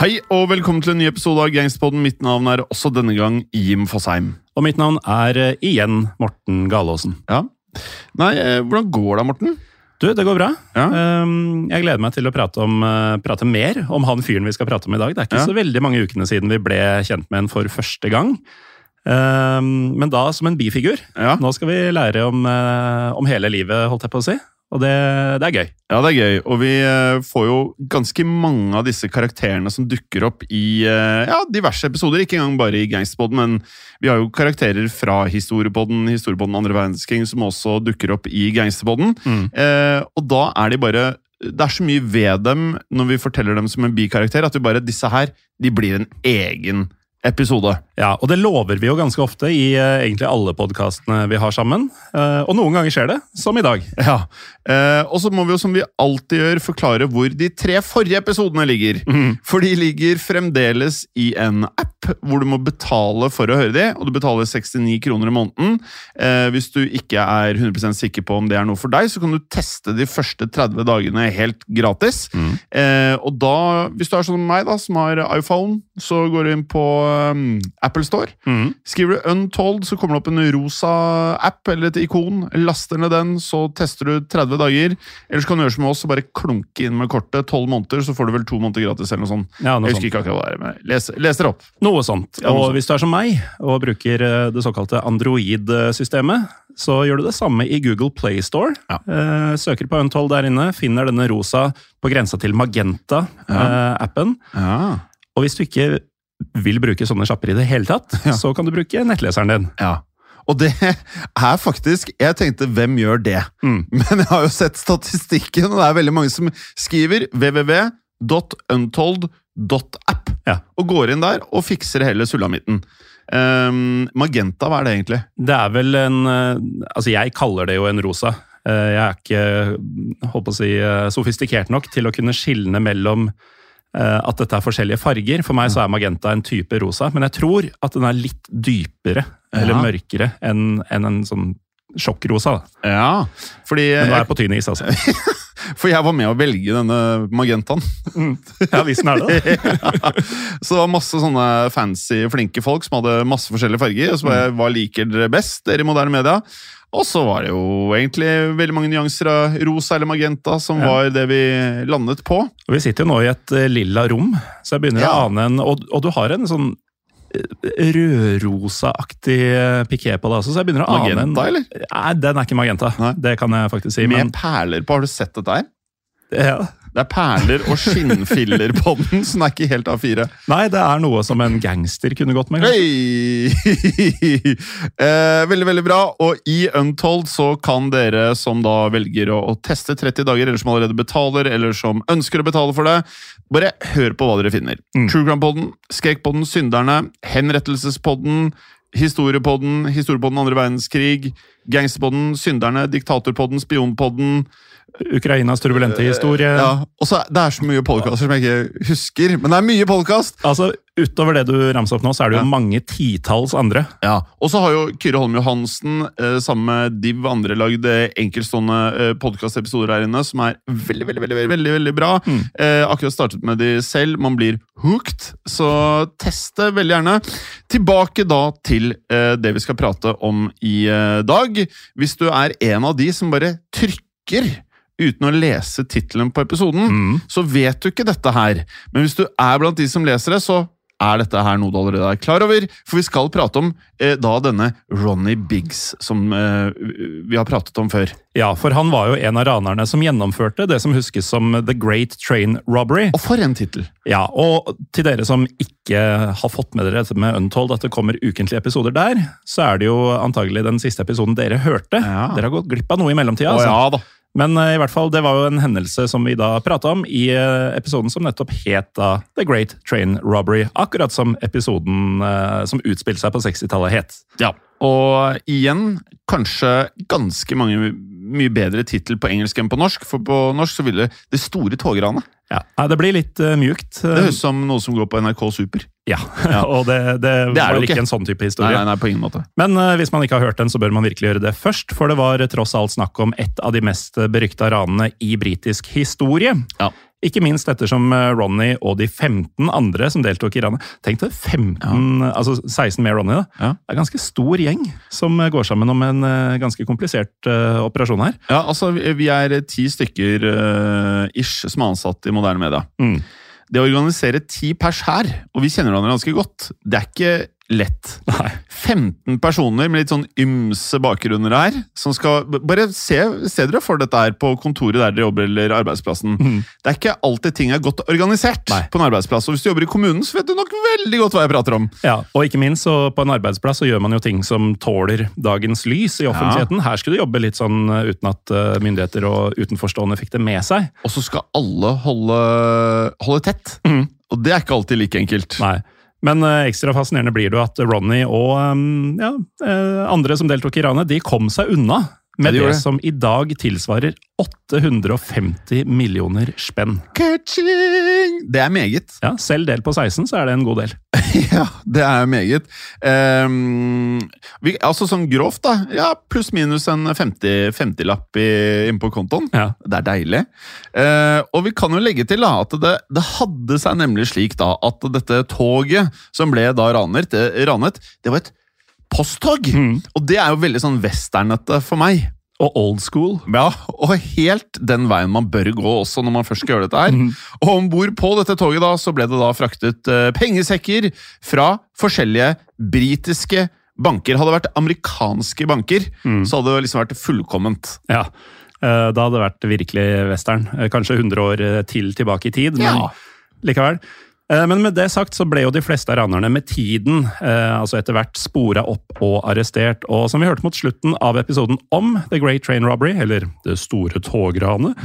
Hei og velkommen til en ny episode av Gangsterpodden. Mitt navn er også denne gang Jim Fosheim. Og mitt navn er eh, igjen Morten Galaasen. Ja. Nei, eh, hvordan går det, Morten? Du, det går bra. Ja. Um, Jeg gleder meg til å prate, om, eh, prate mer om han fyren vi skal prate om i dag. Det er ikke Ja. så veldig mange ukene siden vi ble kjent med en for første gang. Um, Men da som en bifigur. Ja, Nå skal vi lære om, eh, om hele livet, holdt jeg på å si. Og det, det er gøy. ja det er gøy. Og vi eh, får jo ganske mange av disse karakterene som dukker opp i eh, ja, diverse episoder. Ikke engang bare i Gangsterpodden, men vi har jo karakterer fra Historiepodden, Historiepodden andre verdenskrig, som også dukker opp i Gangsterpodden. Mm. Eh, og da er de bare Det er så mye ved dem når vi forteller dem som en bikarakter, at vi bare Disse her, de blir en egen episode. Ja, Og det lover vi jo ganske ofte i uh, egentlig alle podkastene vi har sammen. Uh, Og noen ganger skjer det, som i dag. Ja, uh, Og så må vi jo som vi alltid gjør, forklare hvor de tre forrige episodene ligger. For de ligger fremdeles i en app hvor du må betale for å høre de, og du betaler 69 kroner i måneden. Eh, hvis du ikke er 100% sikker på om det er noe for deg, så kan du teste de første 30 dagene helt gratis. Eh, og da, hvis du er sånn som meg, da, som har iPhone, så går du inn på um, Apple Store. Mm. Skriver du Untold, så kommer det opp en rosa app eller et ikon. Laster ned den, så tester du 30 dager. Eller så kan du gjøre som oss og bare klunke inn med kortet 12 måneder, så får du vel to måneder gratis. eller noe sånt. Ja, noe Jeg husker sånt. ikke akkurat hva det er, men les, les dere opp. Noe sånt. Ja, noe og sånt. hvis du er som meg og bruker eh, det såkalte Android-systemet, så gjør du det samme i Google Play Store. Eh, søker på Untold der inne, finner denne rosa på grensa til Magenta-appen. Ja. og hvis du ikke vil bruke sånne sjapper i det hele tatt, Ja. så kan du bruke nettleseren din. ja. Og det er faktisk Jeg tenkte, hvem gjør det? Mm. Men jeg har jo sett statistikken, og det er veldig mange som skriver www.untold.app. Ja. Og går inn der og fikser hele sulamitten. Um, Magenta, hva er det egentlig? Det er vel en eh, Altså, jeg kaller det jo en rosa. Eh, Jeg er ikke håper å si, eh, sofistikert nok til å kunne skilne mellom at dette er forskjellige farger. For meg så er magenta en type rosa, men jeg tror at den er litt dypere eller Ja. mørkere enn en, en sånn sjokkrosa. da. Ja, fordi Men nå er jeg på tynn is, altså. For jeg var med å velge denne magentaen. Ja, visst er det. Så det var masse sånne fancy, flinke folk som hadde masse forskjellige farger. Og så var jeg hva liker dere best, dere i moderne media? Og så var det jo egentlig veldig mange nyanser av rosa eller magenta som Ja. var det vi landet på. Og vi sitter jo nå i et eh, lilla rom, så jeg begynner Ja. å ane en og, og du har en sånn rødrosaaktig eh, piké på det også, så jeg begynner å ane en Magenta, eller? Nei, den er ikke magenta. Nei. Det kan jeg faktisk si. Med Men, perler på. Har du sett dette her? ja. Det er perler og skinnfiller på den, så den er ikke helt A4. Nei, det er noe som en gangster kunne gått med. Hey! Eh, veldig, veldig bra. Og i Untold så kan dere som da velger å, å teste 30 dager, eller som allerede betaler, eller som ønsker å betale for det, bare hør på hva dere finner. Mm. True Crime-podden, Skrekkpodden, Synderne, Henrettelsespodden, Historiepodden, Historiepodden andre verdenskrig, Gangsterpodden, Synderne, Diktatorpodden, Spionpodden. Ukrainas turbulente historie. Ja, og så Det er så mye podkaster som jeg ikke husker, men det er mye podkast! Altså, Utover det du ramser opp nå, så er det jo Ja. mange titalls andre. Ja, Og så har jo Kyrre Holm Johansen eh, sammen med Div andre lagd eh, enkeltstående eh, podkastepisoder her inne, som er veldig, veldig, veldig, veldig, veldig, bra. Eh, akkurat startet med de selv. Man blir hooked, så test det veldig gjerne. Tilbake da til eh, det vi skal prate om i eh, dag. Hvis du er en av de som bare trykker uten å lese tittelen på episoden, Mm. så vet du ikke dette her. Men hvis du er blant de som leser det, så er dette her noe du allerede er klar over. For vi skal prate om eh, da denne Ronny Biggs, som eh, vi har pratet om før. Ja, for han var jo en av ranerne som gjennomførte det som huskes som The Great Train Robbery. Og for en tittel! Ja, og til dere som ikke har fått med dere dette med Untold, at det kommer ukentlige episoder der, så er det jo antagelig den siste episoden dere hørte. Ja. Dere har gått glipp av noe i mellomtida. Altså. ja da. Men eh, i hvert fall, det var jo en hendelse som vi da prata om i eh, episoden som nettopp het da The Great Train Robbery. Akkurat som episoden eh, som utspilte seg på 60-tallet het. Ja. Og igjen, kanskje ganske mange mye bedre tittel på engelsk enn på norsk, for på norsk så ville Det store togranet. Ja, Det blir litt uh, mjukt. Det høres ut som noe som går på NRK Super. Ja, og det, det, Det er var jo ikke ikke. en sånn type historie. nei, nei, på ingen måte. Men uh, hvis man ikke har hørt den, så bør man virkelig gjøre det først, for det var tross alt snakk om et av de mest berykta ranene i britisk historie. Ja. Ikke minst ettersom eh, Ronny og de 15 andre som deltok i ranet Tenk deg 15, altså 16 med Ronny, da. Ja. Det er en ganske stor gjeng som eh, går sammen om en eh, ganske komplisert uh, operasjon her. Ja, altså, vi vi er ti stykker uh, ish som er ansatt i moderne media. Mm. Det å organisere ti pers her, og vi kjenner hverandre ganske godt, det er ikke lett. Nei. 15 personer med litt sånn ymse bakgrunner her, som skal Bare se, se dere for dette her på kontoret der dere jobber, eller arbeidsplassen. Det er ikke alltid ting er godt organisert Nei. på en arbeidsplass. Og hvis du jobber i kommunen, så vet du nok veldig godt hva jeg prater om. Ja, og ikke minst så på en arbeidsplass så gjør man jo ting som tåler dagens lys i offentligheten. Her skulle du jobbe litt sånn eh, uten at eh, myndigheter og utenforstående fikk det med seg. Og så skal alle holde, holde tett. Og det er ikke alltid like enkelt. Nei. Men eh, ekstra fascinerende blir det jo at Ronny og eh, ja, eh, andre som deltok i ranet, de kom seg unna med Ja, det det. som i dag tilsvarer 850 millioner spenn. Ka-ching! Det er meget. Ja, Selv delt på 16 så er det en god del. Ja, det er meget. Um, vi, altså sånn grovt, da. Ja, Pluss-minus en 50 50-lapp 50 inne på kontoen. Ja. Det er deilig. Uh, og vi kan jo legge til da, at det, det hadde seg nemlig slik da, at dette toget som ble da ranet, det, ranet, det var et posttog. Og det er jo veldig sånn westernete for meg. Og old school. Ja, og helt den veien man bør gå også når man først skal gjøre dette her. Og om bord på dette toget da, så ble det da fraktet eh, pengesekker fra forskjellige britiske banker. Hadde det vært amerikanske banker, så hadde det liksom vært fullkomment. Ja. Eh, Da hadde det vært virkelig western. Eh, Kanskje 100 år til tilbake i tid, men Ja. likevel. Eh, Men med det sagt så ble jo de fleste av ranerne med tiden eh, altså etter hvert spora opp og arrestert. Og som vi hørte mot slutten av episoden om The Great Train Robbery, eller Det store togranet,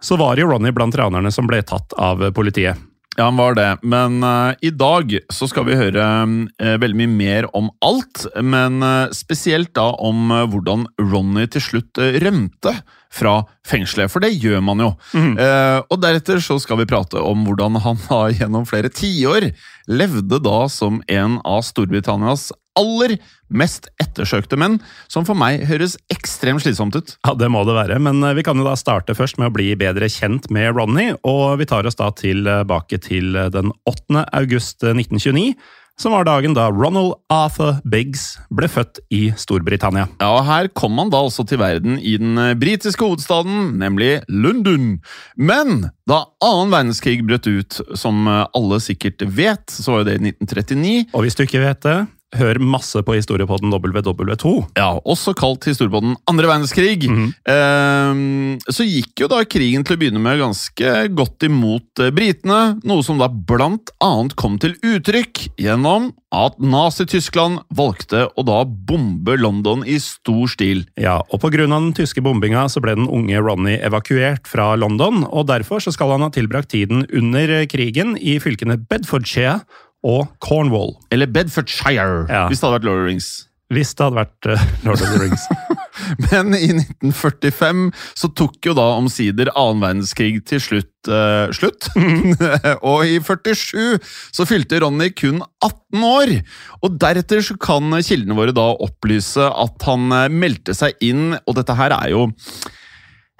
så var jo Ronny blant ranerne som ble tatt av politiet. Ja, han var det. Men uh, i dag så skal vi høre uh, veldig mye mer om alt. Men uh, spesielt da om hvordan Ronny til slutt rømte fra fengselet. For det gjør man jo. Eh, og deretter så skal vi prate om hvordan han da gjennom flere tiår levde da som en av Storbritannias aller mest ettersøkte menn, som for meg høres ekstremt slitsomt ut. Ja, det må det være, men eh, vi kan jo da starte først med å bli bedre kjent med Ronny, og vi tar oss da tilbake til eh, den 8. august eh, 1929, som var dagen da Ronald Arthur Biggs ble født i Storbritannia. Ja, og Her kom han da også til verden i den eh, britiske hovedstaden, nemlig London. Men da annen verdenskrig brøt ut, som eh, alle sikkert vet, så var jo det i 1939. Og hvis du ikke vet det, hør masse på historiepodden WW2. Ja, Også kalt historiepodden andre verdenskrig. Ehm, så gikk jo da krigen til å begynne med ganske godt imot eh, britene, noe som da blant annet kom til uttrykk gjennom at Nazi-Tyskland valgte å da bombe London i stor stil. Ja, og av den tyske bombinga så ble den unge Ronny evakuert fra London, og derfor så skal han ha tilbrakt tiden under krigen i fylkene Bedfordshire og Cornwall. Eller Bedfordshire, Ja. hvis det hadde vært Lord of the Rings. Hvis det hadde vært uh, Lord of the Rings. Men i 1945 så tok jo da omsider annen verdenskrig til slutt uh, slutt. og i 47 så fylte Ronny kun 18 år. Og deretter så kan kildene våre da opplyse at han eh, meldte seg inn, og dette her er jo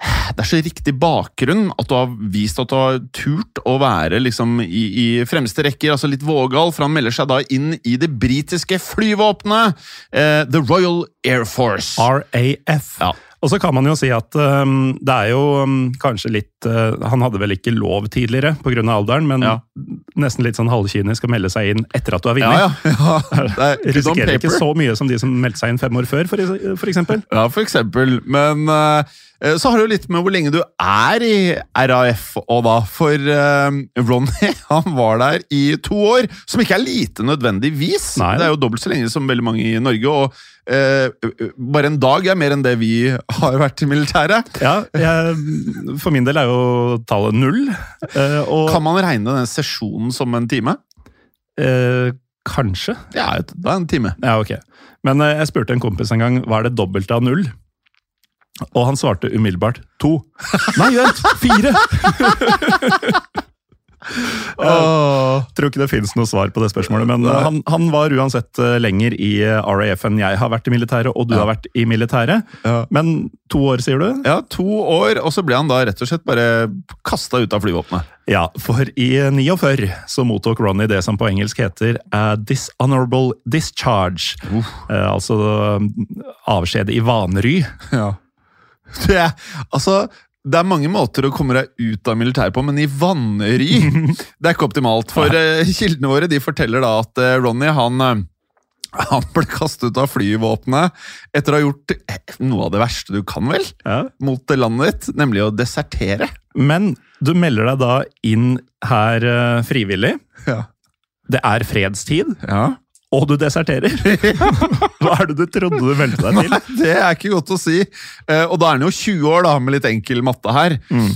det er så riktig bakgrunn at du har vist at du har turt å være liksom i, i fremste rekker, altså litt vågal, for han melder seg da inn i det britiske flyvåpenet, eh, The Royal Air Force. RAF. Ja. Og så kan man jo si at um, det er jo um, kanskje litt Han hadde vel ikke lov tidligere pga. alderen, men Ja. nesten litt sånn halvkynisk å melde seg inn etter at du har vunnet. Ja, ja. ja. Er Risikerer ikke så mye som de som meldte seg inn fem år før, eksempel. Ja, for eksempel. Men eh, så har det jo litt med hvor lenge du er i RAF og da. For eh, Ronny han var der i to år, som ikke er lite nødvendigvis. Nei. Det er jo dobbelt så lenge som veldig mange i Norge. og eh, bare en dag er mer enn det vi har vært i militæret. Ja, jeg, For min del er jo tallet null. eh, og Kan man regne den sesjonen som en time? eh, kanskje. Ja, er, det er en time. Ja, ok. Men eh, jeg spurte en kompis en gang hva er det dobbelte av null. Og han svarte umiddelbart to. Nei, vent! Fire! Åh. Tror ikke det finnes noe svar på det spørsmålet, men eh, han, han var uansett eh, lenger i RAF enn jeg har vært i militæret, og du Ja. har vært i militæret. Ja. Men to år, sier du? Ja, to år, og så ble han da rett og slett bare kasta ut av flyvåpenet. Ja, for i 49 så mottok Ronny det som på engelsk heter a dishonorable discharge. Eh, altså avskjed i vanry. Ja. Det altså, det er mange måter å komme deg ut av militæret på, men i vannry Det er ikke optimalt. For uh, kildene våre de forteller da at uh, Ronny han, eh, han ble kastet ut av flyvåpenet etter å ha gjort noe av det verste du kan, vel? Ja. Mot landet ditt, nemlig å desertere. Men du melder deg da inn her uh, frivillig. Ja. Det er fredstid, ja. Og du deserterer. Hva er det du trodde du meldte deg til? Nei, det er ikke godt å si. Eh, og da er han jo 20 år, da, med litt enkel matte her. Mm.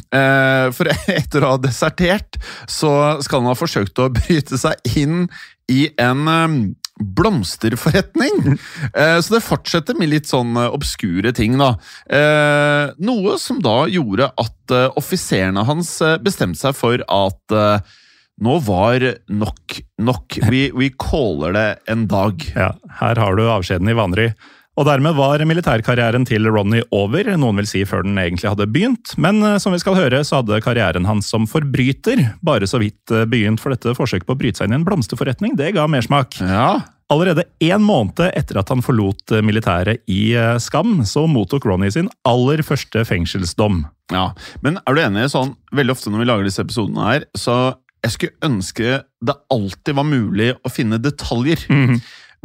for etter å ha desertert, så skal han ha forsøkt å bryte seg inn i en eh, blomsterforretning. Eh, så det fortsetter med litt sånn eh, obskure ting, da. Eh, noe som da gjorde at eh, offiserene hans eh, bestemte seg for at eh, nå var nok nok. Vi, vi caller det en dag. Ja, her har du avskjeden i vanry. Og dermed var militærkarrieren til Ronny over, noen vil si før den egentlig hadde begynt. Men eh, som vi skal høre, så hadde karrieren hans som forbryter bare så vidt eh, begynt, for dette forsøket på å bryte seg inn i en blomsterforretning, det ga mersmak. Ja, Allerede én måned etter at han forlot eh, militæret i Skam, så mottok Ronny sin aller første fengselsdom. Ja, men er du enig sånn, veldig ofte når vi lager disse episodene her, så jeg skulle ønske det alltid var mulig å finne detaljer.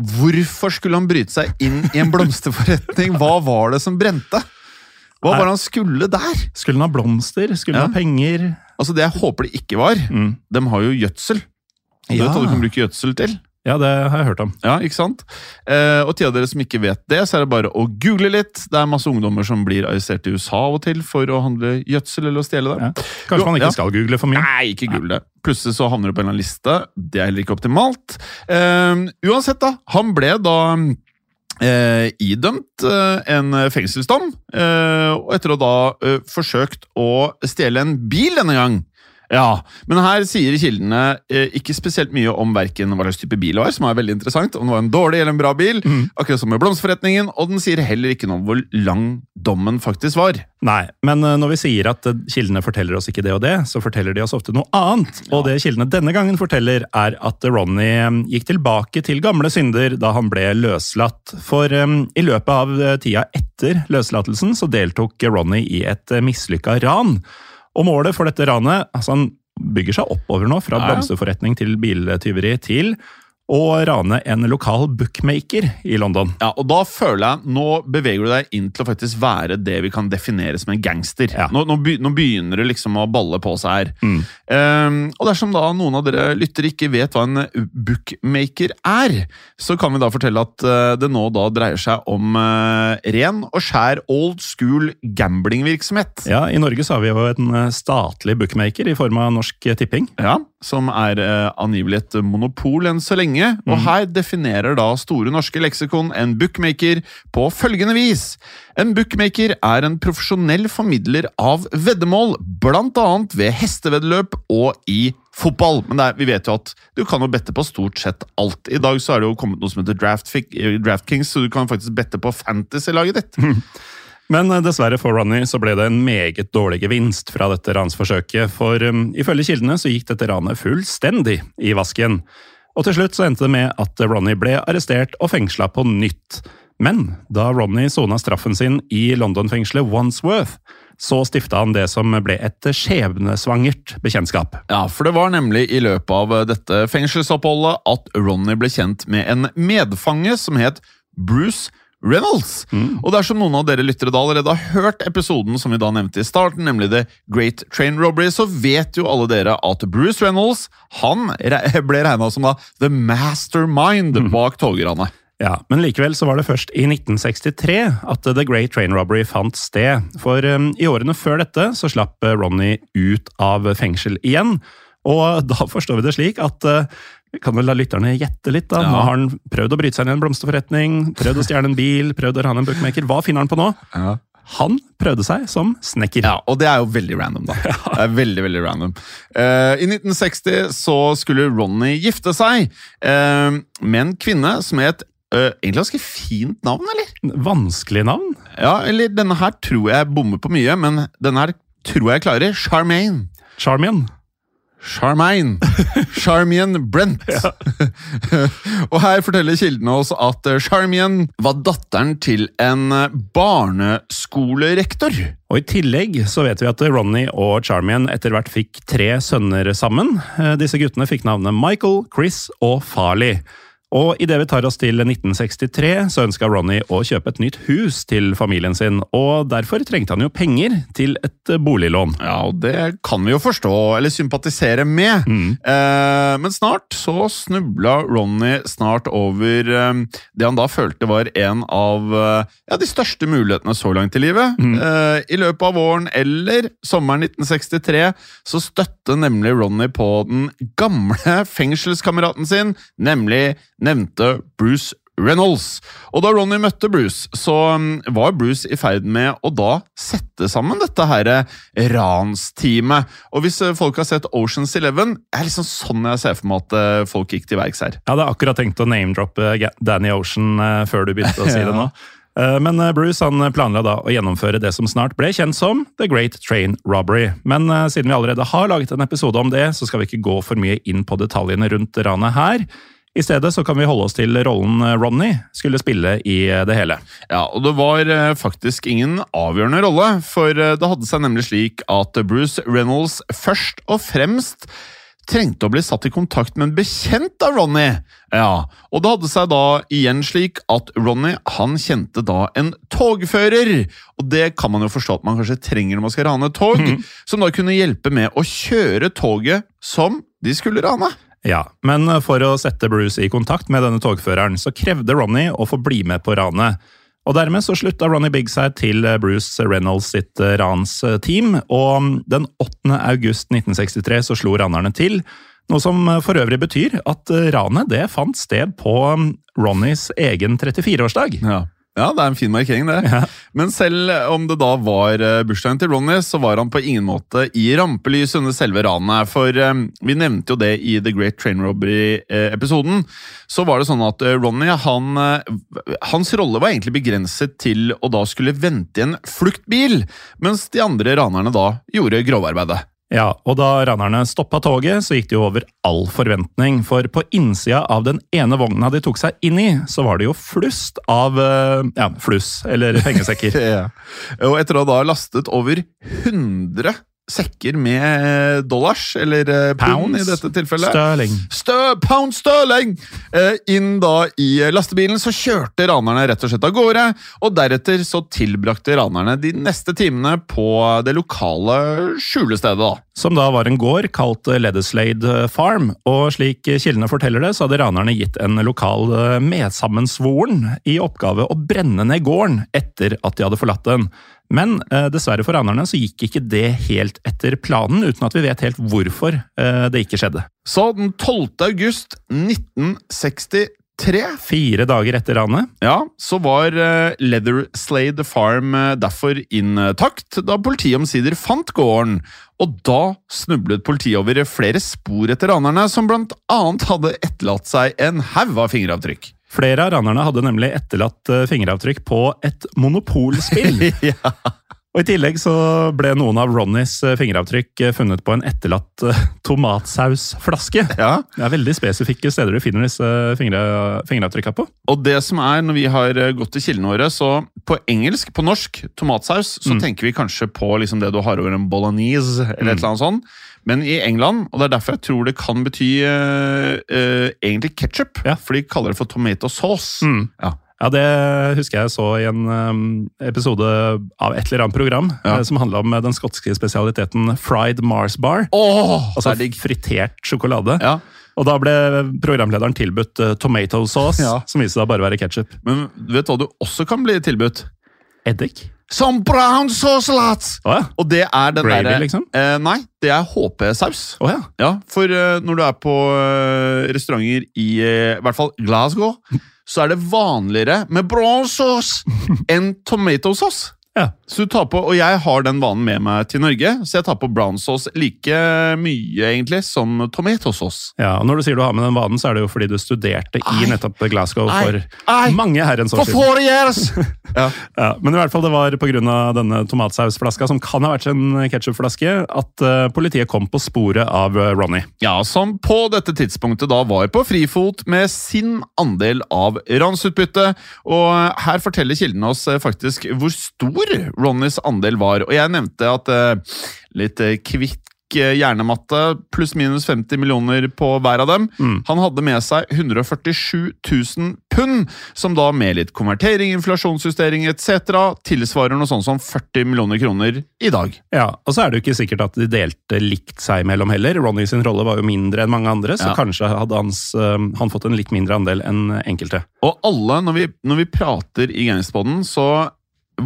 Hvorfor skulle han bryte seg inn i en blomsterforretning? Hva var det som brente? Hva var det han skulle der? Skulle han ha blomster? Skulle han Ja. ha penger? Altså Det jeg håper det ikke var. Mm. De har jo gjødsel. Og Ja. hva du kan bruke gjødsel til? Ja, det har jeg hørt om. Ja, ikke sant? Eh, og til av dere som ikke vet det, så er det bare å google litt. Det er masse ungdommer som blir arrestert i USA av og til for å handle gjødsel eller å stjele det. Ja. Kanskje man ikke Ja. skal google for mye? Nei, ikke google det. Plutselig så havner du på en eller annen liste. Det er heller ikke optimalt. Eh, uansett, da. Han ble da eh, idømt eh, en fengselsdom, eh, og etter å da eh, forsøkt å stjele en bil denne gang. Ja, men her sier kildene eh, ikke spesielt mye om hverken hva slags type bil det var, som er veldig interessant, om det var en dårlig eller en bra bil, akkurat som med blomsterforretningen, og den sier heller ikke noe om hvor lang dommen faktisk var. Nei, men eh, når vi sier at eh, kildene forteller oss ikke det og det, så forteller de oss ofte noe annet. Og det kildene denne gangen forteller, er at Ronny eh, gikk tilbake til gamle synder da han ble løslatt. For eh, i løpet av tida etter løslatelsen så deltok Ronny i et mislykka ran. Og målet for dette ranet altså Han bygger seg oppover nå, fra blomsterforretning til biltyveri til å rane en lokal bookmaker i London. Ja, og da føler jeg, Nå beveger du deg inn til å faktisk være det vi kan definere som en gangster. Ja. Nå, nå, begynner det liksom å balle på seg her. Mm. Um, og dersom da noen av dere lyttere ikke vet hva en bookmaker er, så kan vi da fortelle at eh, det nå da dreier seg om uh, ren og skjær old school gamblingvirksomhet. Ja, I Norge så har vi jo en eh, statlig bookmaker i form av Norsk Tipping. Ja, som er eh, angivelig et monopol enn så lenge. Og her definerer da Store norske leksikon en bookmaker på følgende vis. En bookmaker er en profesjonell formidler av veddemål, blant annet ved hesteveddeløp og i fotball. Men er, vi vet jo at du kan jo bette på stort sett alt. I dag så er det jo kommet noe som heter Draft, DraftKings, så du kan faktisk bette på fantasy-laget ditt. Men eh, dessverre for Ronny så ble det en meget dårlig gevinst fra dette ransforsøket, for um, ifølge kildene så gikk dette ranet fullstendig i vasken. Og til slutt så endte det med at Ronny ble arrestert og fengsla på nytt. Men da Ronny sona straffen sin i London-fengselet Wandsworth, så stifta han det som ble et skjebnesvangert bekjentskap. Ja, for det var nemlig i løpet av dette fengselsoppholdet at Ronny ble kjent med en medfange som het Bruce Reynolds. Og dersom noen av dere lyttere da allerede har hørt episoden som vi da nevnte i starten, nemlig The Great Train Robbery, så vet jo alle dere at Bruce Reynolds han ble regna som da the mastermind bak togranet. Ja, Men likevel så var det først i 1963 at The Great Train Robbery fant sted. For um, i årene før dette så slapp uh, Ronny ut av fengsel igjen. Og da forstår vi det slik at uh, kan vel la lytterne gjette litt. da. Nå har han prøvd å bryte seg inn i en blomsterforretning, prøvd å stjele en bil, prøvd å rane en bookmaker. Hva finner han på nå? Han prøvde seg som snekker. Ja, og det er jo veldig random, da. Det er veldig, veldig random. Uh, I 1960 så skulle Ronny gifte seg uh, med en kvinne som het Uh, Egentlig ganske fint navn, eller? Vanskelig navn? Ja, eller denne her tror jeg bommer på mye, men denne her tror jeg klarer. Charmaine. Charmian. Charmaine. Charmian Brent. og her forteller kildene oss at eh, Charmian var datteren til en eh, barneskolerektor. Og I tillegg så vet vi at Ronny og Charmian etter hvert fikk tre sønner sammen. Eh, Disse guttene fikk navnet Michael, Chris og Farley. Og idet vi tar oss til 1963, så ønska Ronny å kjøpe et nytt hus til familien sin, og derfor trengte han jo penger til et boliglån. Ja, og det kan vi jo forstå, eller sympatisere med. Eh, men snart så snubla Ronny snart over eh, det han da følte var en av eh, ja, de største mulighetene så langt i livet. Eh, I løpet av våren eller sommeren 1963 så støtte nemlig Ronny på den gamle fengselskameraten sin, nemlig nevnte Bruce Reynolds. Og da Ronny møtte Bruce, så mm, var Bruce i ferd med å da sette sammen dette her ransteamet. Og hvis eh, folk har sett Oceans Eleven, er liksom sånn jeg ser for meg at eh, folk gikk til verks her. Jeg hadde akkurat tenkt å name-droppe Danny Ocean eh, før du begynte å si det nå. Eh, Men eh, Bruce han planla da å gjennomføre det som snart ble kjent som The Great Train Robbery. Men eh, siden vi allerede har laget en episode om det, så skal vi ikke gå for mye inn på detaljene rundt ranet her. I stedet så kan vi holde oss til rollen Ronny skulle spille i eh, det hele. Ja, og det var eh, faktisk ingen avgjørende rolle, for eh, det hadde seg nemlig slik at Bruce Reynolds først og fremst trengte å bli satt i kontakt med en bekjent av Ronny. Ja, og det hadde seg da igjen slik at Ronny han kjente da en togfører. Og det kan man jo forstå at man kanskje trenger når man skal rane et tog, som da kunne hjelpe med å kjøre toget som de skulle rane. Ja, Men eh, for å sette Bruce i kontakt med denne togføreren, så krevde Ronny å få bli med på ranet. Og Dermed så slutta Ronny Bigg seg til eh, Bruce Reynolds sitt eh, ransteam, og mm, den 8. august 1963 så slo ranerne til. Noe som for øvrig betyr at ranet det fant sted på mm, Ronnys egen 34-årsdag. Ja. Ja, det er en fin markering, det. Ja. Men selv om det da var eh, bursdagen til Ronny, så var han på ingen måte i rampelys under selve ranet. For um, vi nevnte jo det i The Great Train Robbery-episoden. Så var det sånn at eh, Ronny, han, eh, hans rolle var egentlig begrenset til å da skulle vente i en fluktbil, mens de andre ranerne da gjorde grovarbeidet. Ja, og da ranerne stoppa toget, så gikk det jo over all forventning. For på innsida av den ene vogna de tok seg inn i, så var det jo flust av eh, ja, fluss, eller pengesekker. Ja. Og etter å ha lastet over 100 sekker med dollars, eller eh, pound i dette tilfellet Stirling. Stø, pound sterling! Eh, inn da i lastebilen så kjørte ranerne rett og slett av gårde, og deretter så tilbrakte ranerne de neste timene på det lokale skjulestedet. da. Som da var en gård kalt Leddeslade Farm, og slik kildene forteller det, så hadde ranerne gitt en lokal eh, medsammensvoren i oppgave å brenne ned gården etter at de hadde forlatt den. Men eh, dessverre for ranerne så gikk ikke det helt etter planen, uten at vi vet helt hvorfor eh, det ikke skjedde. Så den 12. august 1963 Fire dager etter ranet. ja, så var eh, Leather Slade Farm derfor intakt da politiet omsider fant gården. Og da snublet politiet over flere spor etter ranerne, som blant annet hadde etterlatt seg en haug av fingeravtrykk. Flere av ranerne hadde nemlig etterlatt eh, fingeravtrykk på et monopolspill. ja. Og I tillegg så ble noen av Ronnys eh, fingeravtrykk eh, funnet på en etterlatt tomatsausflaske. ja. Det er veldig spesifikke steder du finner disse fingre, fingeravtrykka på. Og det som er, når vi har gått til kildene våre, så på engelsk, på norsk, tomatsaus, så Mm. tenker vi kanskje på liksom det du har over en bolognese, eller et Mm. eller annet sånt. Men i England, og det er derfor jeg tror det kan bety uh, uh, egentlig ketchup, Ja. for de kaller det for tomato sauce. Mm. Ja. Ja, Det husker jeg så i en um, episode av et eller annet program Ja. eh, som handla om eh, den skotske spesialiteten fried Mars bar. Oh, Altså er fritert sjokolade. Ja. Og da ble programlederen tilbudt eh, tomato sauce, Ja. som viste seg å bare være ketsjup. Men vet du hva du også kan bli tilbudt? Eddik? Som brown sauce lots! Oh, ja. Og det er den Gravy, derre liksom? eh, Nei, det er HP-saus. Oh, ja. Ja, for eh, når du er på eh, restauranter i eh, i hvert fall Glasgow, så er det vanligere med brown sauce enn tomato sauce. Ja. Så du tar på, Og jeg har den vanen med meg til Norge, så jeg tar på brown sauce like mye egentlig som tomato sauce. ja. Og når du sier du har med den vanen, så er det jo fordi du studerte i nettopp Glasgow Ai. for Ai. mange herrens år siden. years! ja. Ja, men i hvert fall det var pga. denne tomatsausflaska, som kan ha vært en ketsjupflaske, at eh, politiet kom på sporet av eh, Ronny. ja, som på dette tidspunktet da var på frifot med sin andel av ransutbyttet. Og her forteller kildene oss eh, faktisk hvor stor Ronnys andel var. Og jeg nevnte at uh, litt eh, kvikk eh, hjernematte, pluss minus 50 millioner på hver av dem. Mm. Han hadde med seg 147 000 pund, som da med litt konvertering, inflasjonsjustering etc. tilsvarer noe sånt som 40 millioner kroner i dag. Ja, Og så er det jo ikke sikkert at de delte likt seg mellom heller. Ronny sin rolle var jo mindre enn mange andre, så Ja. kanskje hadde hans, han fått en litt mindre andel enn enkelte. Og alle, når vi, når vi prater i gangsterboden, så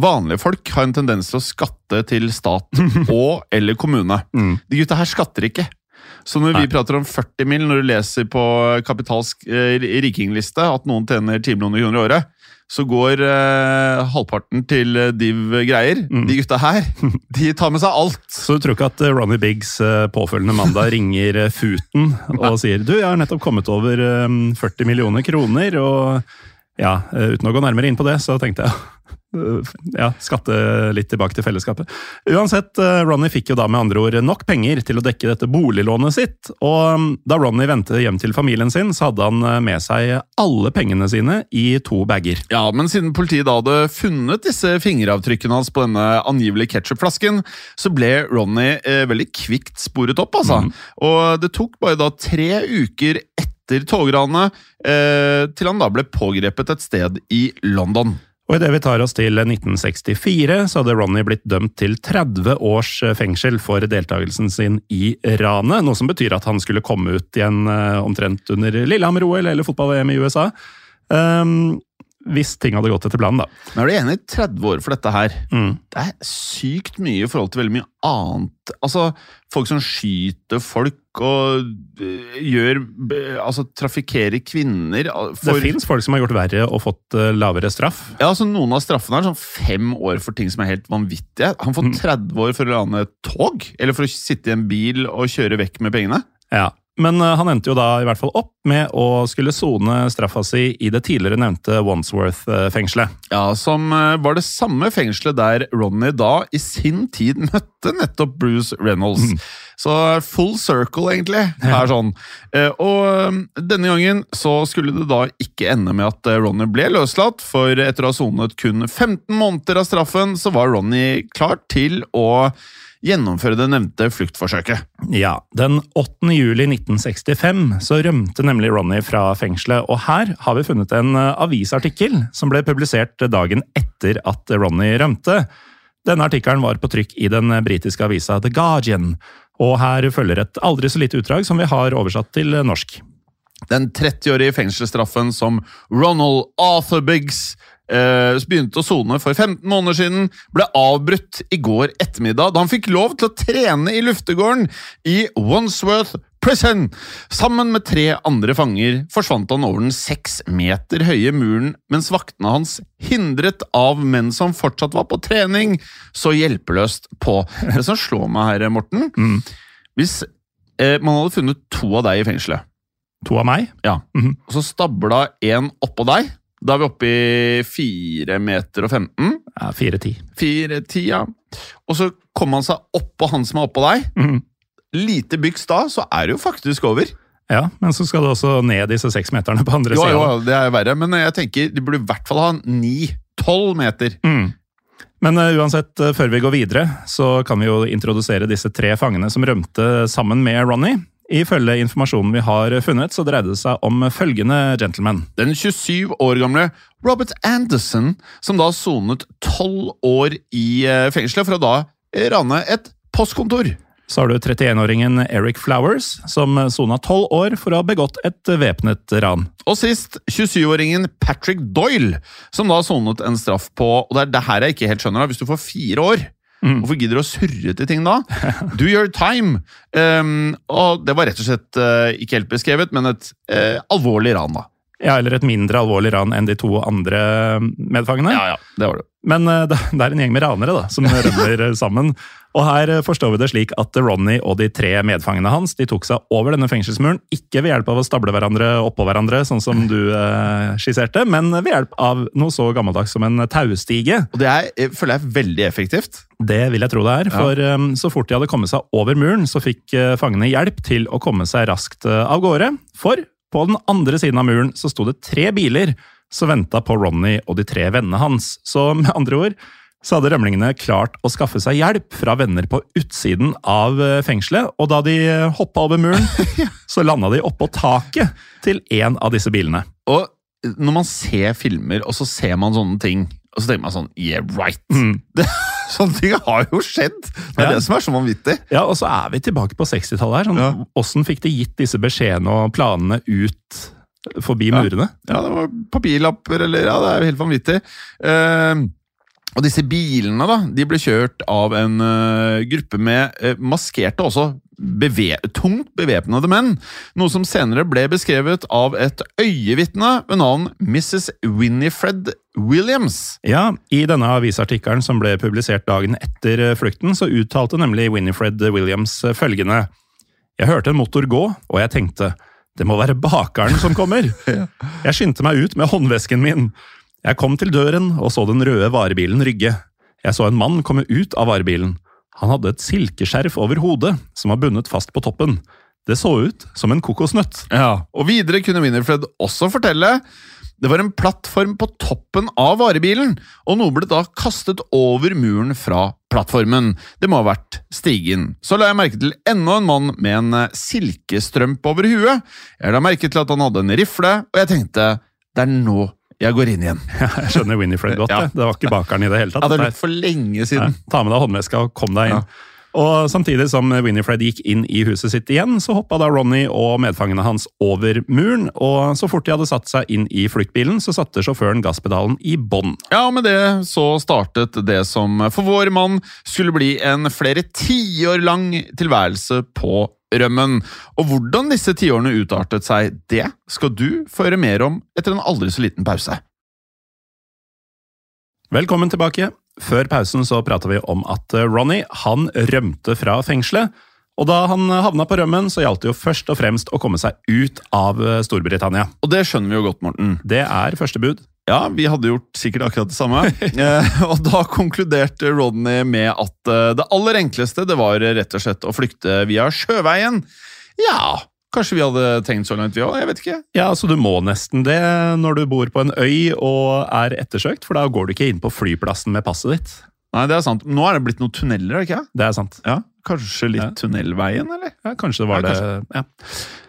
vanlige folk har en tendens til å skatte til stat og eller kommune. Mm. De gutta her skatter ikke. Så når vi prater om 40 mill., når du leser på kapitalsk eh, rikingliste at noen tjener 10 millioner kroner i året, så går eh, halvparten til eh, div greier. Mm. De gutta her, de tar med seg alt. Så du tror ikke at eh, Ronny Biggs eh, påfølgende mandag ringer eh, Futen og sier du, jeg har nettopp kommet over eh, 40 millioner kroner, og ja, eh, uten å gå nærmere inn på det, så tenkte jeg eh, ja, skatte litt tilbake til fellesskapet. Uansett, eh, Ronny fikk jo da med andre ord nok penger til å dekke dette boliglånet sitt, og mm, da Ronny vendte hjem til familien sin, så hadde han eh, med seg alle pengene sine i to bager. Ja, men siden politiet da hadde funnet disse fingeravtrykkene hans på denne angivelige ketchupflasken, så ble Ronny eh, veldig kvikt sporet opp, altså. Og det tok bare da tre uker etter togranet eh, til han da ble pågrepet et sted i London. Og idet vi tar oss til 1964, så hadde Ronny blitt dømt til 30 års fengsel for deltakelsen sin i ranet, noe som betyr at han skulle komme ut igjen eh, omtrent under Lillehammer-OL eller fotball-VM i USA. Um, hvis ting hadde gått etter planen, da. Men er du enig? 30 år for dette her. Mm. Det er sykt mye i forhold til veldig mye annet. Altså, folk som skyter folk og øh, gjør Altså, trafikkerer kvinner for... Det fins folk som har gjort verre og fått eh, lavere straff. Ja, altså Noen av straffene er sånn fem år for ting som er helt vanvittige. Han får Mm. 30 år for å lande tog, eller for å sitte i en bil og kjøre vekk med pengene. Ja. Men eh, han endte jo da i hvert fall opp med å skulle sone straffa si i det tidligere nevnte Wandsworth-fengselet. Ja, Som øh, var det samme fengselet der Ronny da i sin tid møtte nettopp Bruce Reynolds. Så full circle, egentlig. er sånn. Eh, Og denne gangen så skulle det da ikke ende med at eh, Ronny ble løslatt, for etter å ha sonet kun 15 måneder av straffen, så var Ronny klar til å gjennomføre det nevnte fluktforsøket. Ja, Den 8. juli 1965 så rømte nemlig Ronny fra fengselet, og her har vi funnet en eh, avisartikkel som ble publisert dagen etter at Ronny rømte. Denne artikkelen var på trykk i den britiske avisa The Guardian, og her følger et aldri så lite utdrag som vi har oversatt til norsk. Den 30-årige fengselsstraffen som Ronald Arthur Biggs som begynte å sone for 15 måneder siden, ble avbrutt i går ettermiddag da han fikk lov til å trene i luftegården i Wandsworth Prison. Sammen med tre andre fanger forsvant han over den seks meter høye muren, mens vaktene hans, hindret av menn som fortsatt var på trening, så hjelpeløst på. Det som slår meg her, Morten Hvis eh, man hadde funnet to av deg i fengselet, To av meg. ja, Mhm. og så stabla en oppå deg Da er vi oppe i 4 meter og 15. Ja, Fire-ti. 4-10, ja. Og så kommer han seg oppå han som er oppå deg. Mm. Lite byks da, så er det jo faktisk over. Ja, men så skal du også ned disse seks meterne på andre Jo, sida. jo, det er verre, men jeg tenker de burde i hvert fall ha 9-12 meter. Mm. Men uh, uansett, eh, før vi går videre, så kan vi jo introdusere disse tre fangene som rømte sammen med Ronny. Ifølge informasjonen vi har funnet, så dreide det seg om følgende gentleman. Den 27 år gamle Robert Anderson, som da sonet 12 år i eh, fengselet for å da rane et postkontor. Så har du 31-åringen Eric Flowers, som sona 12 år for å ha begått et væpnet ran. Og sist 27-åringen Patrick Doyle, som da sonet en straff på Og det er det her jeg ikke helt skjønner. da, Hvis du får fire år, hvorfor gidder du å surre til ting da? Do your time! Um, og det var rett og slett uh, ikke helt beskrevet, men et uh, alvorlig ran, da. Ja, eller et mindre alvorlig ran enn de to andre medfangene. Ja, ja, det var det. Men eh, det er en gjeng med ranere da, som rømmer sammen. Og her eh, forstår vi det slik at Ronny og de tre medfangene hans de tok seg over denne fengselsmuren, ikke ved hjelp av å stable hverandre oppå hverandre, sånn som du eh, skisserte, men ved hjelp av noe så gammeldags som en taustige. Og det er, jeg føler jeg er veldig effektivt. Det vil jeg tro det er, for eh, så fort de hadde kommet seg over muren, så fikk eh, fangene hjelp til å komme seg raskt eh, av gårde. For på den andre siden av muren så sto det tre biler som venta på Ronny og de tre vennene hans. Så med andre ord så hadde rømlingene klart å skaffe seg hjelp fra venner på utsiden av eh, fengselet, og da de hoppa over muren, så landa de oppå taket til en av disse bilene. Og når man ser filmer, og så ser man sånne ting, og så tenker man sånn Yeah, right! Det, sånne ting har jo skjedd! Det er Ja. det som er så vanvittig. Ja, og så er vi tilbake på 60-tallet her. Sånn, Ja. Hvordan fikk de gitt disse beskjedene og planene ut forbi murene? Ja, det var papirlapper, eller Ja, det er jo helt vanvittig. Uh, og disse bilene, da, de ble kjørt av en uh, gruppe med uh, maskerte også. Beve tungt bevæpnede menn, noe som senere ble beskrevet av et øyevitne ved navn Mrs. Winifred Williams. Ja, I denne avisartikkelen som ble publisert dagen etter eh, flukten, så uttalte nemlig Winifred Williams eh, følgende Jeg hørte en motor gå, og jeg tenkte det må være bakeren som kommer. Jeg skyndte meg ut med håndvesken min. Jeg kom til døren og så den røde varebilen rygge. Jeg så en mann komme ut av varebilen. Han hadde et silkeskjerf over hodet som var bundet fast på toppen. Det så ut som en kokosnøtt. Ja, og videre kunne Winnerfred også fortelle det var en plattform på toppen av varebilen, og noe ble da kastet over muren fra plattformen. Det må ha vært stigen. Så la jeg merke til enda en mann med en eh, silkestrømpe over huet. Jeg la merke til at han hadde en rifle, og jeg tenkte det er nå jeg går inn igjen. Jeg skjønner Winifred godt. Ja. det. Det var ikke bakeren i det hele tatt. Ja, det Nei. er for lenge Nei, siden. ta med deg håndveska og kom deg inn. Ja. Og Samtidig som Winifred gikk inn i huset sitt igjen, så hoppa da Ronny og medfangene hans over muren. og Så fort de hadde satt seg inn i fluktbilen, så satte sjåføren gasspedalen i bånn. Ja, og med det så startet det som for vår mann skulle bli en flere tiår lang tilværelse på rømmen. Og hvordan disse tiårene utartet seg, det skal du få høre mer om etter en aldri så liten pause. Velkommen tilbake. Før pausen så prata vi om at eh, Ronny han rømte fra fengselet. Og da han havna på rømmen, så gjaldt det jo først og fremst å komme seg ut av eh, Storbritannia. Og det skjønner vi jo godt, Morten. Det er første bud. Ja, vi hadde gjort sikkert akkurat det samme. eh, og da konkluderte Rodney med at eh, det aller enkleste det var rett og slett å flykte via sjøveien. Ja, kanskje vi hadde tenkt så langt vi òg, jeg vet ikke. Ja, altså Du må nesten det når du bor på en øy og er ettersøkt, for da går du ikke inn på flyplassen med passet ditt. Nei, det er sant. Nå er det blitt noen tunneler, er det ikke? Det er sant. Ja, Kanskje litt Ja. tunnelveien, eller? Ja, kanskje det var Ja, det. Ja.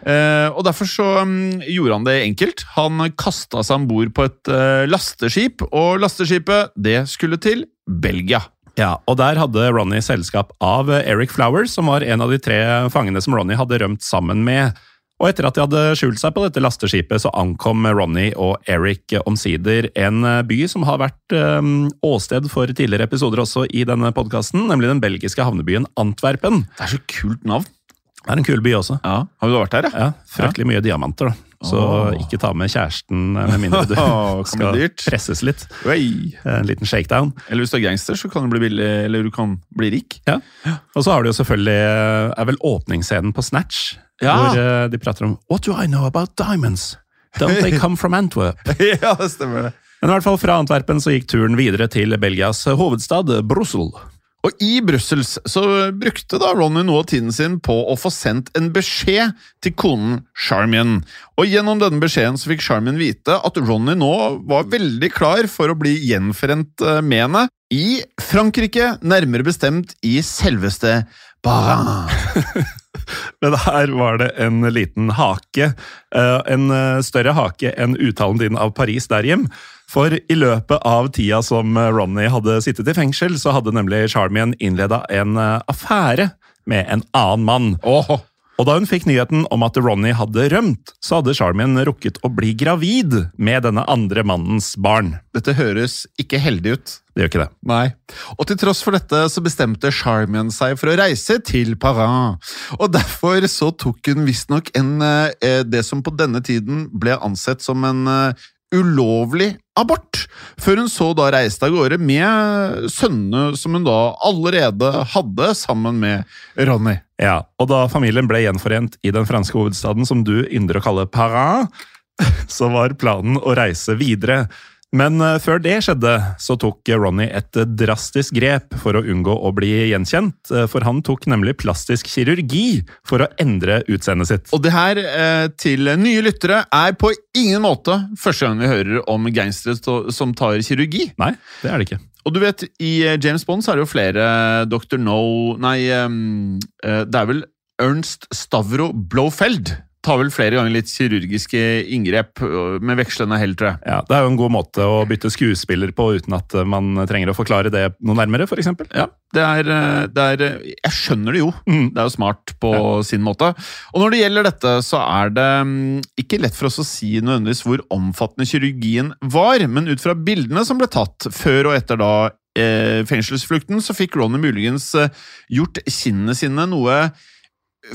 Eh, og Derfor så um, gjorde han det enkelt. Han kasta seg om bord på et uh, lasteskip, og lasteskipet det skulle til Belgia. ja, Og der hadde Ronny selskap av Eric Flowers, som var en av de tre fangene som Ronny hadde rømt sammen med. Og etter at de hadde skjult seg på dette lasteskipet, så ankom Ronny og Eric omsider en by som har vært um, åsted for tidligere episoder også i denne podkasten, nemlig den belgiske havnebyen Antwerpen. Det er så kult navn. Det er en kul by også. Ja. Har du vært der, ja? Ja, Fryktelig mye diamanter, da. Så oh. ikke ta med kjæresten med mindre du skal presses litt. Oi. En liten shakedown. Eller hvis du er gangster, så kan du bli billig, eller du kan bli rik. Ja. Og så har du jo selvfølgelig er vel åpningsscenen på Snatch, Ja. hvor eh, de prater om What do I know about diamonds? Don't they come from Antwerp? ja, det stemmer det. Men i hvert fall fra Antwerpen så gikk turen videre til Belgias hovedstad, Brussel. Og i Brussel så brukte da Ronny noe av tiden sin på å få sendt en beskjed til konen Charmian. Og gjennom denne beskjeden så fikk Charmian vite at Ronny nå var veldig klar for å bli gjenforent eh, med henne i Frankrike, nærmere bestemt i selveste Barin. Men her var det en liten hake. eh, En eh, større hake enn uttalen din av Paris der, Jim. For i løpet av tida som eh, Ronny hadde sittet i fengsel, så hadde nemlig Charmian innleda en eh, affære med en annen mann. Åh, Og da hun fikk nyheten om at Ronny hadde rømt, så hadde Charmian rukket å bli gravid med denne andre mannens barn. dette høres ikke heldig ut. Det gjør ikke det. Nei. Og til tross for dette så bestemte Charmian seg for å reise til Paris. Og derfor så tok hun visstnok en eh, det som på denne tiden ble ansett som en ulovlig abort, før hun så da reiste av gårde med sønnene som hun da allerede hadde sammen med Ronny. Ja, Og da familien ble gjenforent i den franske hovedstaden som du ynder å kalle Paris, så var planen å reise videre. Men eh, før det skjedde, så tok Ronny et drastisk grep for å unngå å bli gjenkjent. eh, For han tok nemlig plastisk kirurgi for å endre utseendet sitt. Og det her, eh, til nye lyttere, er på ingen måte første gang vi hører om gangstere som tar kirurgi. Nei, det er det ikke. Og du vet, i James Bond så er det jo flere Dr. No Nei, det er vel Ernst Stavro Blofeld. Tar vel flere ganger litt kirurgiske inngrep med vekslende hell, tror jeg. Ja, Det er jo en god måte å bytte skuespiller på uten at man trenger å forklare det noe nærmere, f.eks. Ja, det er, det er Jeg skjønner det jo. Mm. Det er jo smart på sin måte. Og når det gjelder dette, så er det mm, ikke lett for oss å si nødvendigvis hvor omfattende kirurgien var, men ut fra bildene som ble tatt før og etter da eh, fengselsflukten, så fikk Ronny muligens eh, gjort kinnene sine noe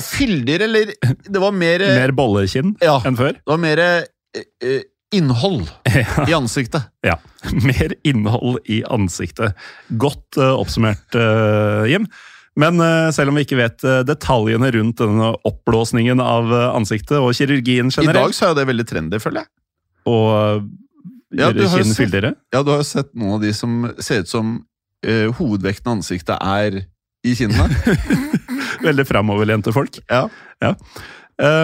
fyldigere, eller det var mer, Mer bollekinn Ja. enn før. Det var mer eh, eh, innhold Ja. i ansiktet. Ja, mer innhold i ansiktet. Godt uh, oppsummert, uh, Jim. Men uh, selv om vi ikke vet eh, detaljene rundt denne oppblåsningen av eh, ansiktet og kirurgien generelt I dag så er det veldig trendy, føler jeg. og eh, Ja, du gjøre har kinn sett- fyldigere Ja, du har jo sett noen av de som ser ut som eh, hovedvekten av ansiktet er i kinnene. Veldig framoverlente folk. Ja. ja.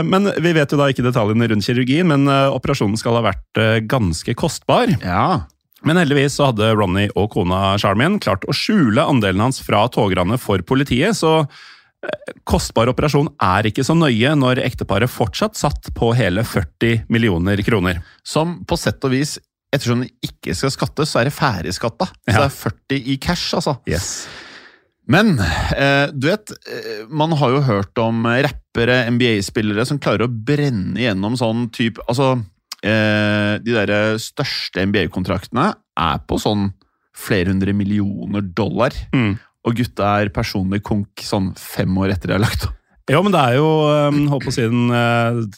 Men vi vet jo da ikke detaljene rundt kirurgien, men eh, operasjonen skal ha vært eh, ganske kostbar. ja. Men heldigvis så hadde Ronny og kona Charmian klart å skjule andelen hans fra togrannet for politiet, så eh, kostbar operasjon er ikke så nøye når ekteparet fortsatt satt på hele 40 millioner kroner. Som på sett og vis, ettersom det ikke skal skattes, så er det ferdigskatta. Så Ja. det er 40 i cash, altså. Yes. Men eh, du vet, eh, man har jo hørt om rappere, NBA-spillere, som klarer å brenne gjennom sånn type Altså, eh, de derre største NBA-kontraktene er på sånn flere hundre millioner dollar. Mm. Og gutta er personlig konk sånn fem år etter de har lagt opp. Ja, men det er jo holdt på å si, den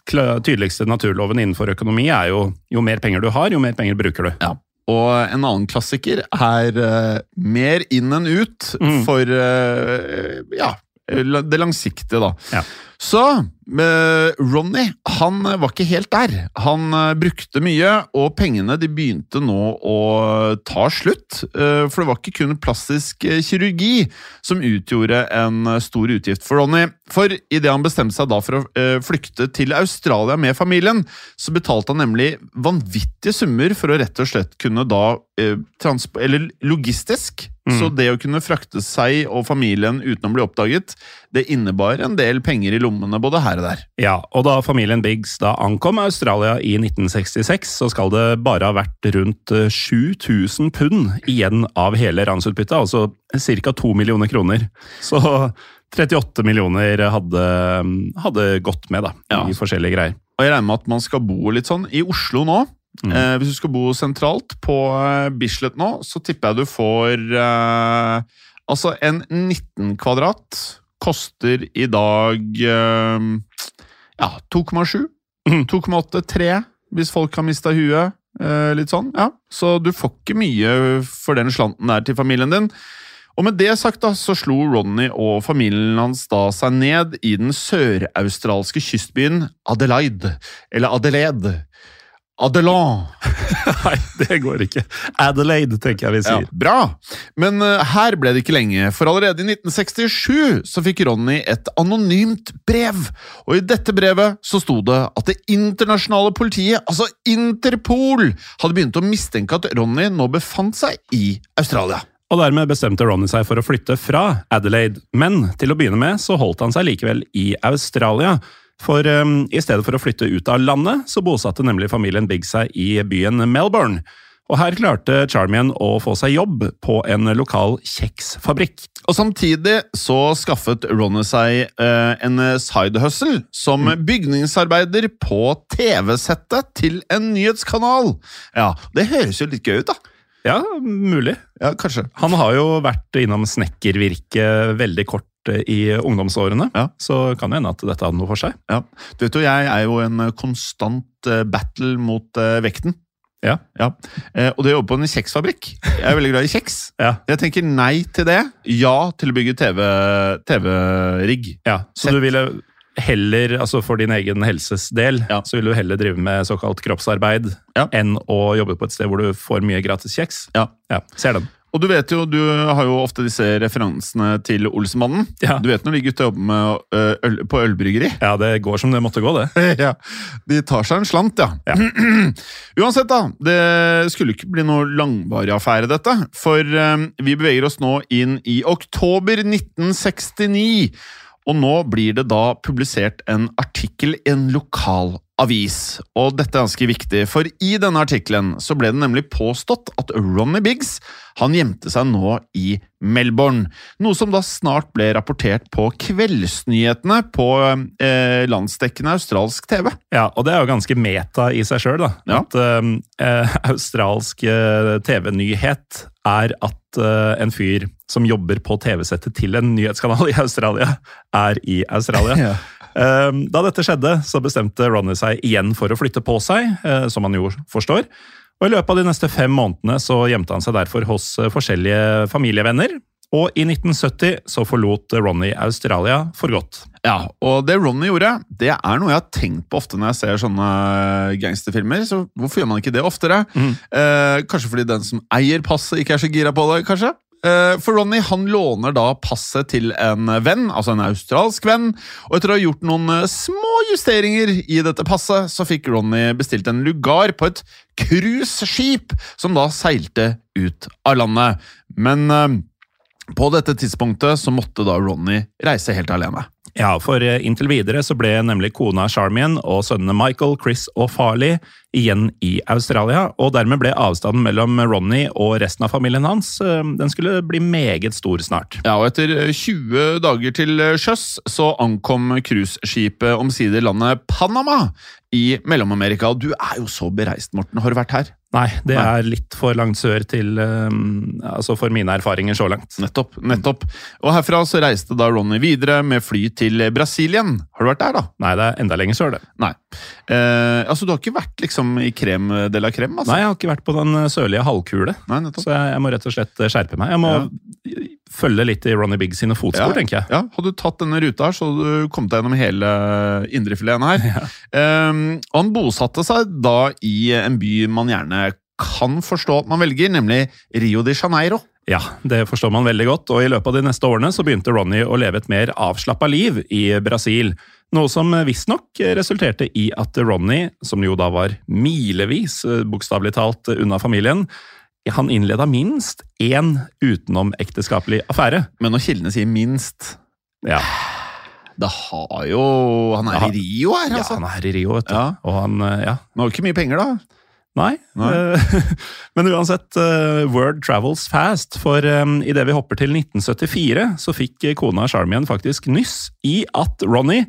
tydeligste naturloven innenfor økonomi er jo jo mer penger du har, jo mer penger bruker du. Og en annen klassiker er uh, mer inn enn ut Mm. for uh, ja, det langsiktige, da. Ja. Så eh, Ronny han var ikke helt der. Han eh, brukte mye, og pengene de begynte nå å ta slutt. eh, for det var ikke kun plastisk eh, kirurgi som utgjorde en eh, stor utgift for Ronny. For idet han bestemte seg da for å eh, flykte til Australia med familien, så betalte han nemlig vanvittige summer for å rett og slett kunne da eh, Eller logistisk. Mm. Så det å kunne frakte seg og familien uten å bli oppdaget, det innebar en del penger i lommene både her og der. Ja, og da familien Biggs da ankom Australia i 1966, så skal det bare ha vært rundt eh, 7000 pund igjen av hele ransutbyttet, altså ca. 2 millioner kroner. Så 38 millioner hadde, hadde gått med da, Ja. i forskjellige greier. Og jeg regner med at man skal bo litt sånn i Oslo nå. Mm. Eh, hvis du skal bo sentralt på eh, Bislett nå, så tipper jeg du får eh, Altså, en 19 kvadrat koster i dag eh, ja, 2,7. Mhm. 2,8, 3, hvis folk har mista huet. Eh, litt sånn, ja. Så du får ikke mye for den slanten der til familien din. Og med det sagt da, så slo Ronny og familien hans da seg ned i den søraustralske kystbyen Adelaide. Eller Adelaide. Adelan. Nei, det går ikke. Adelaide, tenker jeg vi Ja, bra! Men uh, her ble det ikke lenge, for allerede i 1967 så fikk Ronny et anonymt brev. Og i dette brevet så sto det at det internasjonale politiet, altså Interpol, hadde begynt å mistenke at Ronny nå befant seg i Australia. Og dermed bestemte Ronny seg for å flytte fra Adelaide, men til å begynne med så holdt han seg likevel i Australia. For um, i stedet for å flytte ut av landet, så bosatte nemlig familien Big seg i byen Melbourne. Og her klarte Charmian å få seg jobb på en lokal kjeksfabrikk. Og samtidig så skaffet Ronny seg eh, en sidehustle som som bygningsarbeider på TV-settet til en nyhetskanal. Ja, det høres jo litt gøy ut, da. Ja, mulig. Ja, kanskje. Han har jo vært innom snekkervirket veldig kort eh, i ungdomsårene, Ja. så kan det hende at dette hadde noe for seg. Ja. Du vet jo, jeg er jo en eh, konstant eh, battle mot eh, vekten. Ja. ja. og det å jobbe på en kjeksfabrikk Jeg er veldig glad i kjeks. Ja. Jeg tenker nei til det. Ja til å bygge TV- TV-rigg. Ja, så Sett. du ville heller, altså for din egen helses del, Ja. så vil du heller drive med såkalt kroppsarbeid Ja. enn å jobbe på et sted hvor du får mye gratis kjeks? Ja. Ja, ser den. Og du vet jo, du har jo ofte disse referansene til Olsenmannen. Ja. Du vet når de gutta jobber med ø, øl, på ølbryggeri? Ja, det går som det måtte gå, det. ja, De tar seg en slant, ja. Ja. Uansett, da. Det skulle ikke bli noe langvarig affære, dette. For eh, vi beveger oss nå inn i oktober 1969. Og nå blir det da publisert en artikkel i en lokal avis. Og dette er ganske viktig, for i denne artikkelen så ble det nemlig påstått at Ronny Biggs han gjemte seg nå i Melbourne. Noe som da snart ble rapportert på kveldsnyhetene på eh, landsdekkende australsk TV. Ja, og det er jo ganske meta i seg sjøl, da. Ja. At um, eh, australsk eh, TV-nyhet er at eh, en fyr som jobber på TV-settet til en nyhetskanal i Australia, er i Australia. Um, Da dette skjedde, så bestemte Ronny seg igjen for å flytte på seg, eh, som han jo forstår. Og I løpet av de neste fem månedene så gjemte han seg derfor hos eh, forskjellige familievenner. Og i 1970 så forlot Ronny Australia for godt. Ja, og det Ronny gjorde, det er noe jeg har tenkt på ofte når jeg ser sånne gangsterfilmer. Så hvorfor gjør man ikke det oftere? Mm. Eh, kanskje fordi den som eier passet, ikke er så gira på det, kanskje? Eh, for Ronny han låner da passet til en venn, altså en australsk venn. Og etter å ha gjort noen eh, små justeringer i dette passet, så fikk Ronny bestilt en lugar på et cruiseskip som da seilte ut av landet. Men eh, på dette tidspunktet så måtte da Ronny reise helt alene. Ja, for eh, inntil videre så ble nemlig kona Charmian og sønnene Michael, Chris og Farley igjen i Australia, og dermed ble avstanden mellom Ronny og resten av familien hans eh, den skulle bli meget stor snart. Ja, og etter 20 dager til sjøs så ankom cruiseskipet omsider landet Panama i Mellom-Amerika. Du er jo så bereist, Morten. Har du vært her? Nei, det Nei. er litt for langt sør til um, Altså for mine erfaringer så langt. Nettopp. nettopp. Og herfra så reiste da Ronny videre med fly til Brasilien. Har du vært der, da? Nei, det er enda lenger sør, det. Nei. Eh, altså, du har ikke vært liksom i krem de la crème? Altså. Nei, jeg har ikke vært på den sørlige halvkule, Nei, nettopp. så jeg, jeg må rett og slett skjerpe meg. Jeg må følge litt i Ronny Biggs sine fotspor, tenker jeg. Ja, Hadde du tatt denne ruta her, så hadde du kommet deg gjennom hele indrefileten her. Ehm, og han bosatte seg da i en by man gjerne kan forstå at man velger, nemlig Rio de Janeiro. Ja, det forstår man veldig godt, og i løpet av de neste årene så begynte Ronny å leve et mer avslappa liv i Brasil. Noe som visstnok resulterte i at Ronny, som jo da var milevis, eh, bokstavelig talt, unna familien, han innleda minst én utenomekteskapelig affære. Men når kildene sier minst Ja. Det har jo Han er Ja. i Rio her, Ja, altså. han er i Rio, vet du. Ja. Og han, eh, ja. Men har ikke mye penger, da. Nei. Nei. Eh, Men uansett, eh, word travels fast. For um, idet vi hopper til 1974, så fikk eh, kona Charmian faktisk nyss i at Ronny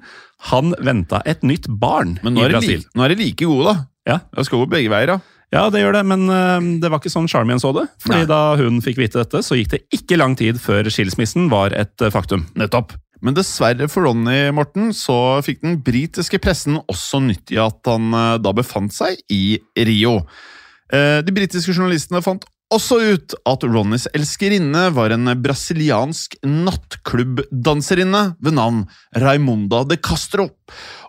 han venta et nytt barn i er, Brasil. like, nå er de like gode, da. Ja. Det skal gå begge veier, da. Ja, det gjør det, men eh, det var ikke sånn Charmian så det. Fordi Nei. da hun fikk vite dette, så gikk det ikke lang tid før skilsmissen var et eh, faktum. Nettopp. Men dessverre for Ronny Morten, så fikk den britiske pressen også nytt i at han eh, da befant seg i Rio. De britiske journalistene fant også ut at Ronnys elskerinne var en brasiliansk nattklubbdanserinne ved navn Raimunda de Castro.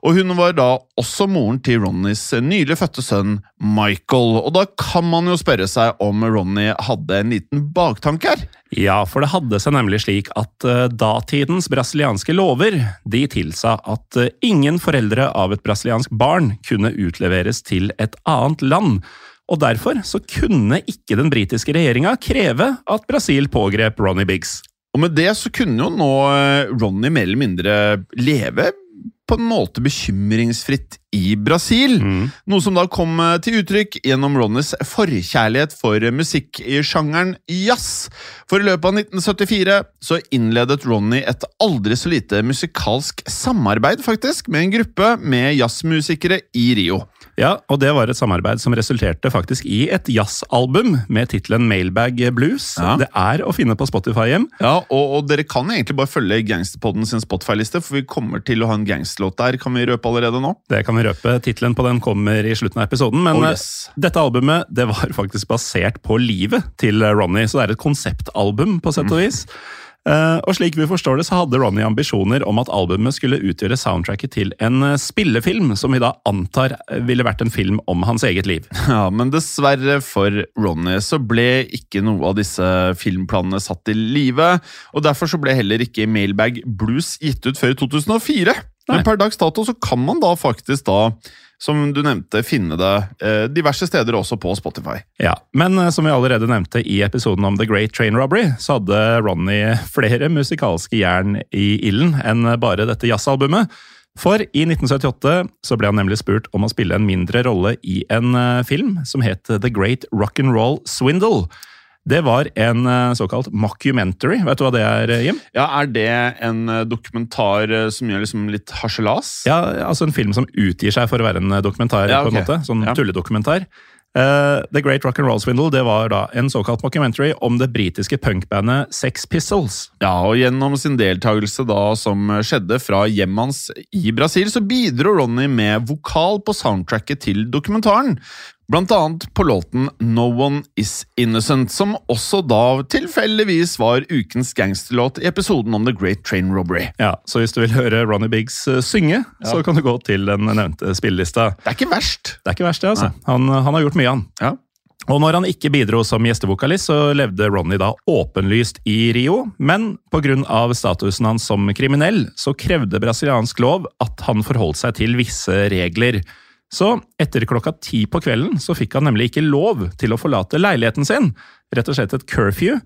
Og hun var da også moren til Ronnys nylig fødte sønn Michael. Og da kan man jo spørre seg om Ronny hadde en liten baktanke her. Ja, for det hadde seg nemlig slik at eh, datidens brasilianske lover de tilsa at eh, ingen foreldre av et brasiliansk barn kunne utleveres til et annet land. Og derfor så kunne ikke den britiske regjeringa kreve at Brasil pågrep Ronny Biggs. Og med det så kunne jo nå eh, Ronny mer eller mindre leve på en måte bekymringsfritt i Brasil. Noe som da kom eh, til uttrykk gjennom Ronnys forkjærlighet for musikk i sjangeren jazz. For i løpet av 1974 så innledet Ronny et aldri så lite musikalsk samarbeid faktisk med en gruppe med jazzmusikere i Rio. Ja, og det var et samarbeid som resulterte faktisk i et jazzalbum med tittelen Mailbag Blues. Ja. Det er å finne på Spotify hjem. Ja, og, og dere kan egentlig bare følge Gangsterpodden sin Spotify-liste, for vi kommer til å ha en gangsterlåt der, kan vi røpe allerede nå. Det kan vi røpe. Tittelen på den kommer i slutten av episoden. Men Oh, eh, yes. dette albumet det var faktisk basert på livet til eh, Ronny, så det er et konseptalbum på sett og vis. Eh, og slik vi forstår det, så hadde Ronny ambisjoner om at albumet skulle utgjøre soundtracket til en eh, spillefilm, som vi da antar eh, ville vært en film om hans eget liv. Ja, men dessverre for Ronny så ble ikke noe av disse filmplanene satt til live, og derfor så ble heller ikke Mailbag Blues gitt ut før i 2004. Men per dags dato så kan man da faktisk da, som du nevnte, finne det eh, diverse steder også på Spotify. Ja, Men eh, som vi allerede nevnte i episoden om The Great Train Robbery, så hadde Ronny flere musikalske jern i ilden enn bare dette jazzalbumet. For i 1978 så ble han nemlig spurt om å spille en mindre rolle i en eh, film som het The Great Rock'n'Roll Swindle. Det var en eh, såkalt mockumentary. Vet du hva det er, eh, Jim? Ja, Er det en eh, dokumentar som gjør liksom litt harselas? Ja, altså En film som utgir seg for å være en dokumentar, Ja, på en måte. Sånn Ja. tulledokumentar. Uh, The Great Rock'n'Roll Swindle det var da en såkalt mockumentary om det britiske punkbandet Sex Pistols. Ja, og gjennom sin deltakelse da som skjedde fra hjemmet hans i Brasil, så bidro Ronny med vokal på soundtracket til dokumentaren. Blant annet på låten No One Is Innocent, som også da tilfeldigvis var ukens gangsterlåt i episoden om The Great Train Robbery. Ja, Så hvis du vil høre Ronny Biggs synge, synge, så kan du gå til den nevnte spillelista. Det er ikke verst. Det er ikke verst, det. altså. Han, han har gjort mye, han. Ja. Og når han ikke bidro som gjestevokalist, så levde Ronny da åpenlyst i Rio, men pga. statusen hans som kriminell, så krevde brasiliansk lov at han forholdt seg til visse regler. Så etter klokka ti på kvelden så fikk han nemlig ikke lov til å forlate leiligheten sin, rett og slett et curfew.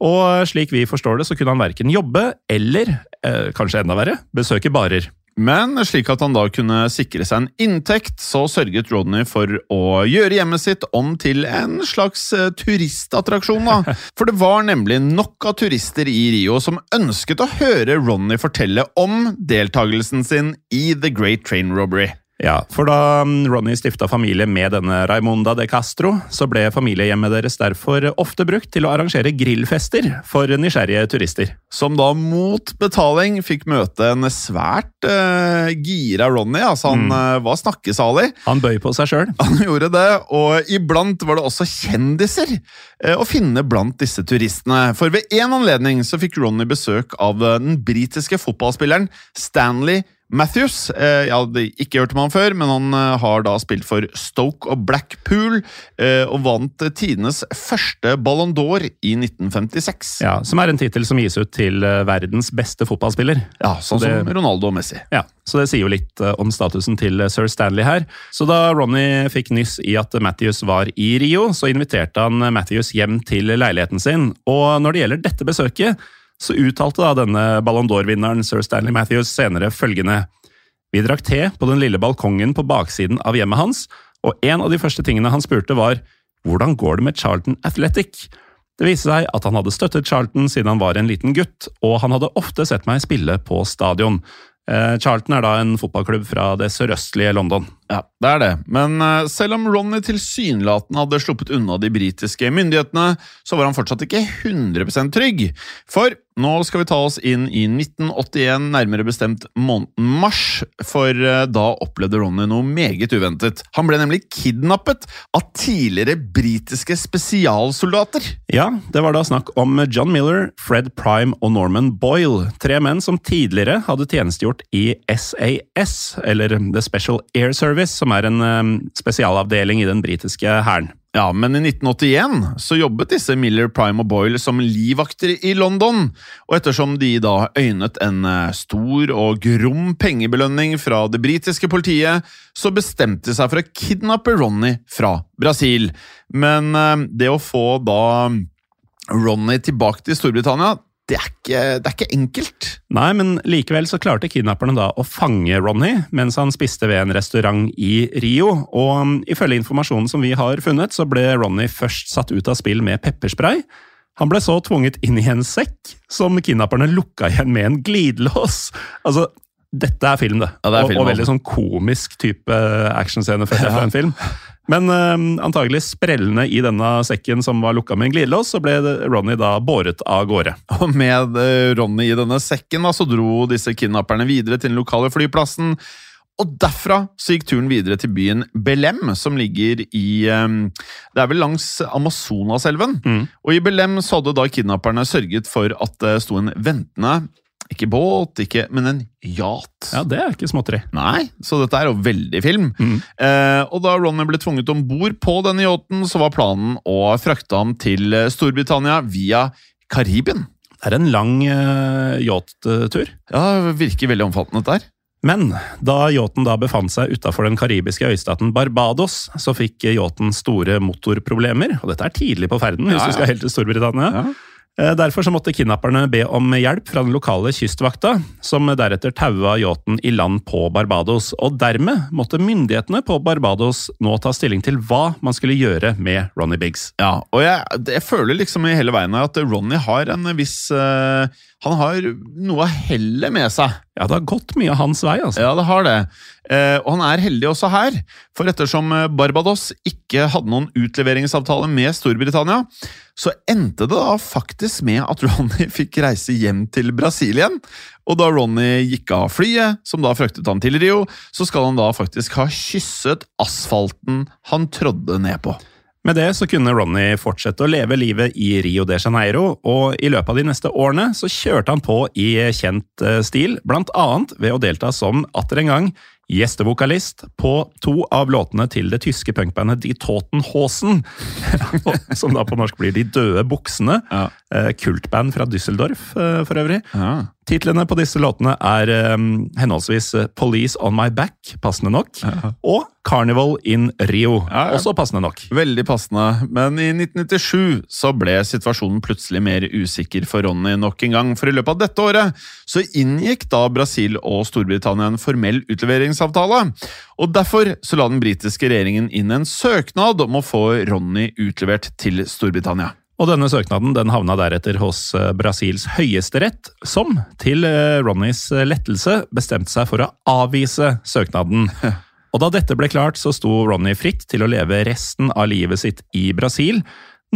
Og slik vi forstår det, så kunne han verken jobbe eller, eh, kanskje enda verre, besøke barer. Men slik at han da kunne sikre seg en inntekt, så sørget Rodney for å gjøre hjemmet sitt om til en slags eh, turistattraksjon. da. For det var nemlig nok av turister i Rio som ønsket å høre Ronny fortelle om deltakelsen sin i The Great Train Robbery. Ja, for da mm, Ronny stifta familie med denne Raimunda de Castro, så ble familiehjemmet deres derfor ofte brukt til å arrangere grillfester for nysgjerrige turister. Som da mot betaling fikk møte en svært uh, gira Ronny. Altså han eh, var snakkesalig. Han bøy på seg sjøl. Han gjorde det, og iblant var det også kjendiser uh, å finne blant disse turistene. For ved én anledning så fikk Ronny besøk av den britiske fotballspilleren Stanley Matthews. Eh, jeg hadde ikke hørt om han før, men han eh, har da spilt for Stoke og Blackpool, eh, og vant tidenes første Ballon d'Or i 1956. Ja, som er en tittel som gis ut til verdens beste fotballspiller. Ja, sånn Det- som Ronaldo og Messi. Ja, Så det sier jo litt om statusen til sir Stanley her. Så da Ronny fikk nyss i at Matthews var i Rio, så inviterte han Matthews hjem til leiligheten sin. Og når det gjelder dette besøket, så uttalte da denne Ballon d'Or-vinneren sir Stanley Matthews senere følgende Vi drakk te på den lille balkongen på baksiden av hjemmet hans, og en av de første tingene han spurte var hvordan går det med Charlton Athletic? Det viste seg at han hadde støttet Charlton siden han var en liten gutt, og han hadde ofte sett meg spille på stadion. Eh, Charlton er da en fotballklubb fra det sørøstlige London. Ja, det er det. Men eh, selv om Ronny tilsynelatende hadde sluppet unna de britiske myndighetene, så var han fortsatt ikke 100% trygg. For nå skal vi ta oss inn i 1981, nærmere bestemt måneden mars, for eh, da opplevde Ronny noe meget uventet. Han ble nemlig kidnappet av tidligere britiske spesialsoldater. Ja, det var da snakk om John Miller, Fred Prime og Norman Boyle. Tre menn som tidligere hadde tjenestegjort i SAS, eller The Special Air Service, som er en eh, spesialavdeling i den britiske hæren. Ja, men i 1981 så jobbet disse Miller, Prime og Boyle som livvakter i London, og ettersom de da øynet en eh, stor og grom pengebelønning fra det britiske politiet, så bestemte de seg for å kidnappe Ronny fra Brasil. Men eh, det å få da Ronny tilbake til Storbritannia, det er ikke, det er ikke enkelt. Nei, men likevel så klarte kidnapperne da å fange Ronny mens han spiste ved en restaurant i Rio, og um, ifølge informasjonen som vi har funnet, så ble Ronny først satt ut av spill med pepperspray. Han ble så tvunget inn i en sekk, som kidnapperne lukka igjen med en glidelås. Altså, dette er film, det. Ja, det er film, og veldig altså. sånn komisk type actionscene fra ja. en film. Men uh, antagelig sprellende i denne sekken som var lukka med en glidelås, så ble Ronny da båret av gårde. Og med uh, Ronny i denne sekken da, så dro disse kidnapperne videre til den lokale flyplassen. Og derfra så gikk turen videre til byen Belem, som ligger i eh, Det er vel langs Amazonaselven. Mm. Og i Belem så hadde da kidnapperne sørget for at det sto en ventende ikke båt, ikke, men en yacht. Ja, det er ikke småtteri. Nei, så dette er jo veldig film. Mm. Eh, og da Ronny ble tvunget om bord på denne yachten, så var planen å frakte ham til eh, Storbritannia via Karibien. Det er en lang uh, yachttur. Ja, det virker veldig omfattende der. Men da yachten da befant seg utafor den karibiske øystaten Barbados, så fikk yachten store motorproblemer. Og dette er tidlig på ferden, hvis Ja, ja. du skal helt til Storbritannia. Ja. Eh, Derfor så måtte kidnapperne be om hjelp fra den lokale kystvakta, som deretter taua yachten i land på Barbados. Og dermed måtte myndighetene på Barbados nå ta stilling til hva man skulle gjøre med Ronny Biggs. Ja, og jeg, jeg føler liksom i hele veien at Ronny har en viss eh, Han har noe av hellet med seg. Ja, det har gått mye av hans vei, altså. Ja, det har det. Eh, og han er heldig også her, for ettersom eh, Barbados ikke hadde noen utleveringsavtale med Storbritannia, så endte det da faktisk med at Ronny fikk reise hjem til Brasil igjen. Og da Ronny gikk av flyet, som da fraktet han til Rio, så skal han da faktisk ha kysset asfalten han trådde ned på. Med det så kunne Ronny fortsette å leve livet i Rio de Janeiro, og i løpet av de neste årene så kjørte han på i kjent eh, stil, blant annet ved å delta som atter en gang gjestevokalist på to av låtene til det tyske punkbandet Die Totenhosen, som da på norsk blir De døde buksene, Ja. eh, kultband fra Düsseldorf eh, for øvrig. Ja. Titlene på disse låtene er um, henholdsvis Police On My Back, passende nok, og Carnival in Rio, Ja, ja. også passende nok. Veldig passende, men i 1997 så ble situasjonen plutselig mer usikker for Ronny nok en gang, for i løpet av dette året så inngikk da Brasil og Storbritannia en formell utleveringsavtale, og derfor så la den britiske regjeringen inn en søknad om å få Ronny utlevert til Storbritannia. Og denne søknaden den havna deretter hos eh, Brasils høyesterett, som til eh, Ronnys eh, lettelse bestemte seg for å avvise søknaden. Og da dette ble klart, så sto Ronny fritt til å leve resten av livet sitt i Brasil,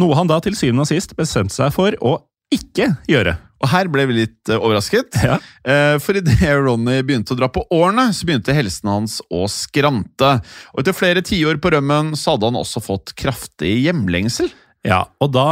noe han da til syvende og sist bestemte seg for å ikke gjøre. Og her ble vi litt eh, overrasket, Ja. eh, for idet Ronny begynte å dra på årene, så begynte helsen hans å skrante. Og etter flere tiår på rømmen så hadde han også fått kraftig hjemlengsel. Ja, og da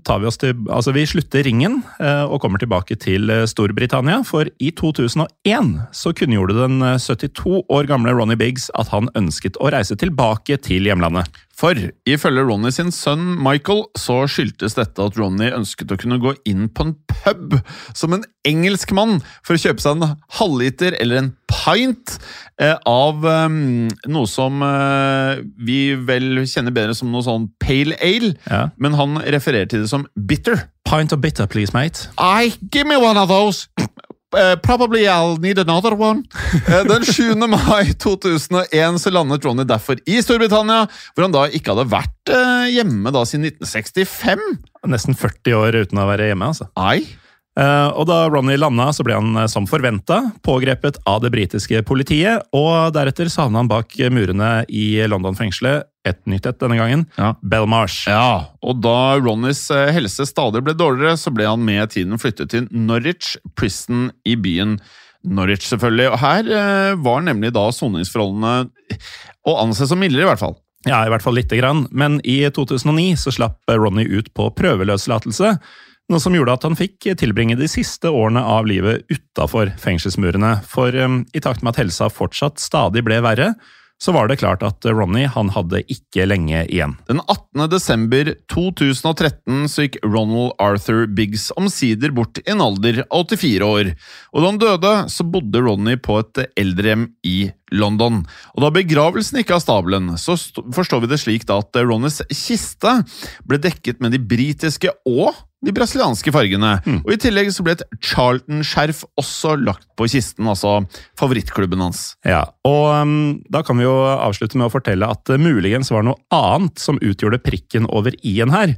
tar vi oss til Altså, vi slutter ringen eh, og kommer tilbake til Storbritannia, for i 2001 så kunngjorde den eh, 72 år gamle Ronny Biggs at han ønsket å reise tilbake til hjemlandet. For ifølge Ronny sin sønn Michael så skyldtes dette at Ronny ønsket å kunne gå inn på en pub som en engelskmann for å kjøpe seg en halvliter eller en pint eh, av um, noe som uh, vi vel kjenner bedre som noe sånn pale ale, Ja. men han refererer til det som bitter Pint of bitter, please, mate. I give me one of those. Uh, probably I'll need another one. Uh, den 7. mai 2001 så landet Ronny derfor i Storbritannia, hvor han da ikke hadde vært uh, hjemme da siden 1965. Nesten 40 år uten å være hjemme, altså. Ai. Eh, og da Ronny landa, så ble han eh, som forventa pågrepet av det britiske politiet, og deretter så havna han bak murene i London-fengselet, et nytt et denne gangen, Ja. Belmarsh. Ja, og da Ronnys eh, helse stadig ble dårligere, så ble han med tiden flyttet til Norwich Prison i byen Norwich, selvfølgelig. Og her eh, var nemlig da soningsforholdene å anse som mildere, i hvert fall. Ja, i hvert fall lite grann. Men i 2009 så slapp Ronny ut på prøveløslatelse. Noe som gjorde at han fikk tilbringe de siste årene av livet utafor fengselsmurene. For um, i takt med at helsa fortsatt stadig ble verre, så var det klart at Ronny han hadde ikke lenge igjen. Den 18. desember 2013 så gikk Ronald Arthur Biggs omsider bort i en alder av 84 år. Og da han døde, så bodde Ronny på et eldrehjem i London. Og da begravelsen gikk av stabelen, så forstår vi det slik da at Ronnys kiste ble dekket med de britiske og de brasilianske fargene. Og i tillegg så ble et Charlton-skjerf også lagt på kisten, altså favorittklubben hans. Ja, og um, da kan vi jo avslutte med å fortelle at det muligens var noe annet som utgjorde prikken over i-en her.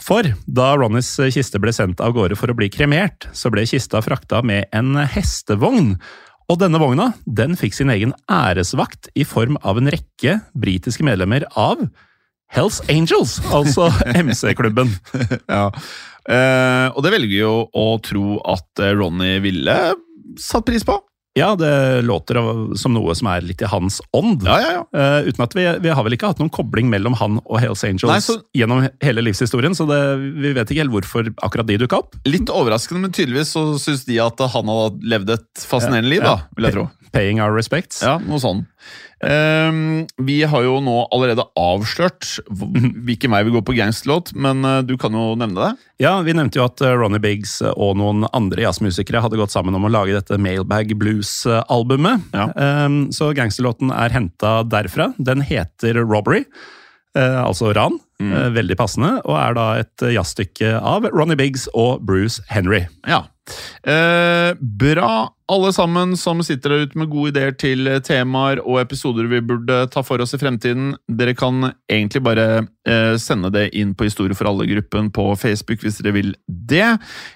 For da Ronnys kiste ble sendt av gårde for å bli kremert, så ble kista frakta med en hestevogn. Og denne vogna den fikk sin egen æresvakt i form av en rekke britiske medlemmer av Hells Angels, altså MC-klubben. ja. Eh, og det velger jo å tro at eh, Ronny ville satt pris på. Ja, det låter som noe som er litt i hans ånd. Ja, ja, ja. Uh, uten at vi, vi har vel ikke hatt noen kobling mellom han og Hells Angels Nei, så- gjennom hele livshistorien, så det, vi vet ikke helt hvorfor akkurat de dukka opp. Litt overraskende, men tydeligvis så syns de at han hadde levd et fascinerende liv, da, vil jeg tro. Paying our respects. Ja, noe sånn. Ehm, vi har jo nå allerede avslørt hvilken vei vi går på gangsterlåt, men eh, du kan jo nevne det. Ja, vi nevnte jo at eh, Ronny Biggs og noen andre jazzmusikere hadde gått sammen om å lage dette Mailbag Blues-albumet. Ja. Um, så gangsterlåten er henta derfra. Den heter Robbery, Uh, altså ran. Eh, veldig passende, og er da et jazzstykke av Ronny Biggs og Bruce Henry. Ja. Eh, bra, alle sammen som sitter der ute med gode ideer til temaer og episoder vi burde ta for oss i fremtiden. Dere kan egentlig bare eh, sende det inn på Historie for alle-gruppen på Facebook hvis dere vil det.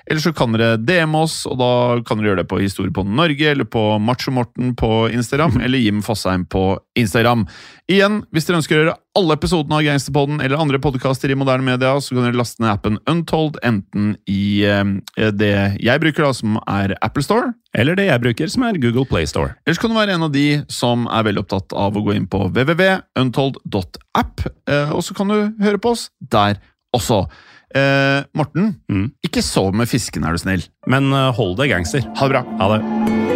Eller så kan dere DM oss, og da kan dere gjøre det på Historie på Norge eller på Macho-Morten på Instagram eller Jim Fosheim på Instagram. Igjen, hvis dere ønsker å gjøre alle episodene av Gangsterpodden eller andre podkaster i moderne media, så kan dere laste ned appen Untold, enten i eh, det jeg bruker, da, som er Apple Store, Eller det jeg bruker, som er Google Play Store. eller så kan du være en av de som er veldig opptatt av å gå inn på www.untold.app, eh, og så kan du høre på oss der også. Eh, Morten, Mm. ikke sov med fisken, er du snill. Men eh, hold det gangster. Ha det bra. Ha det.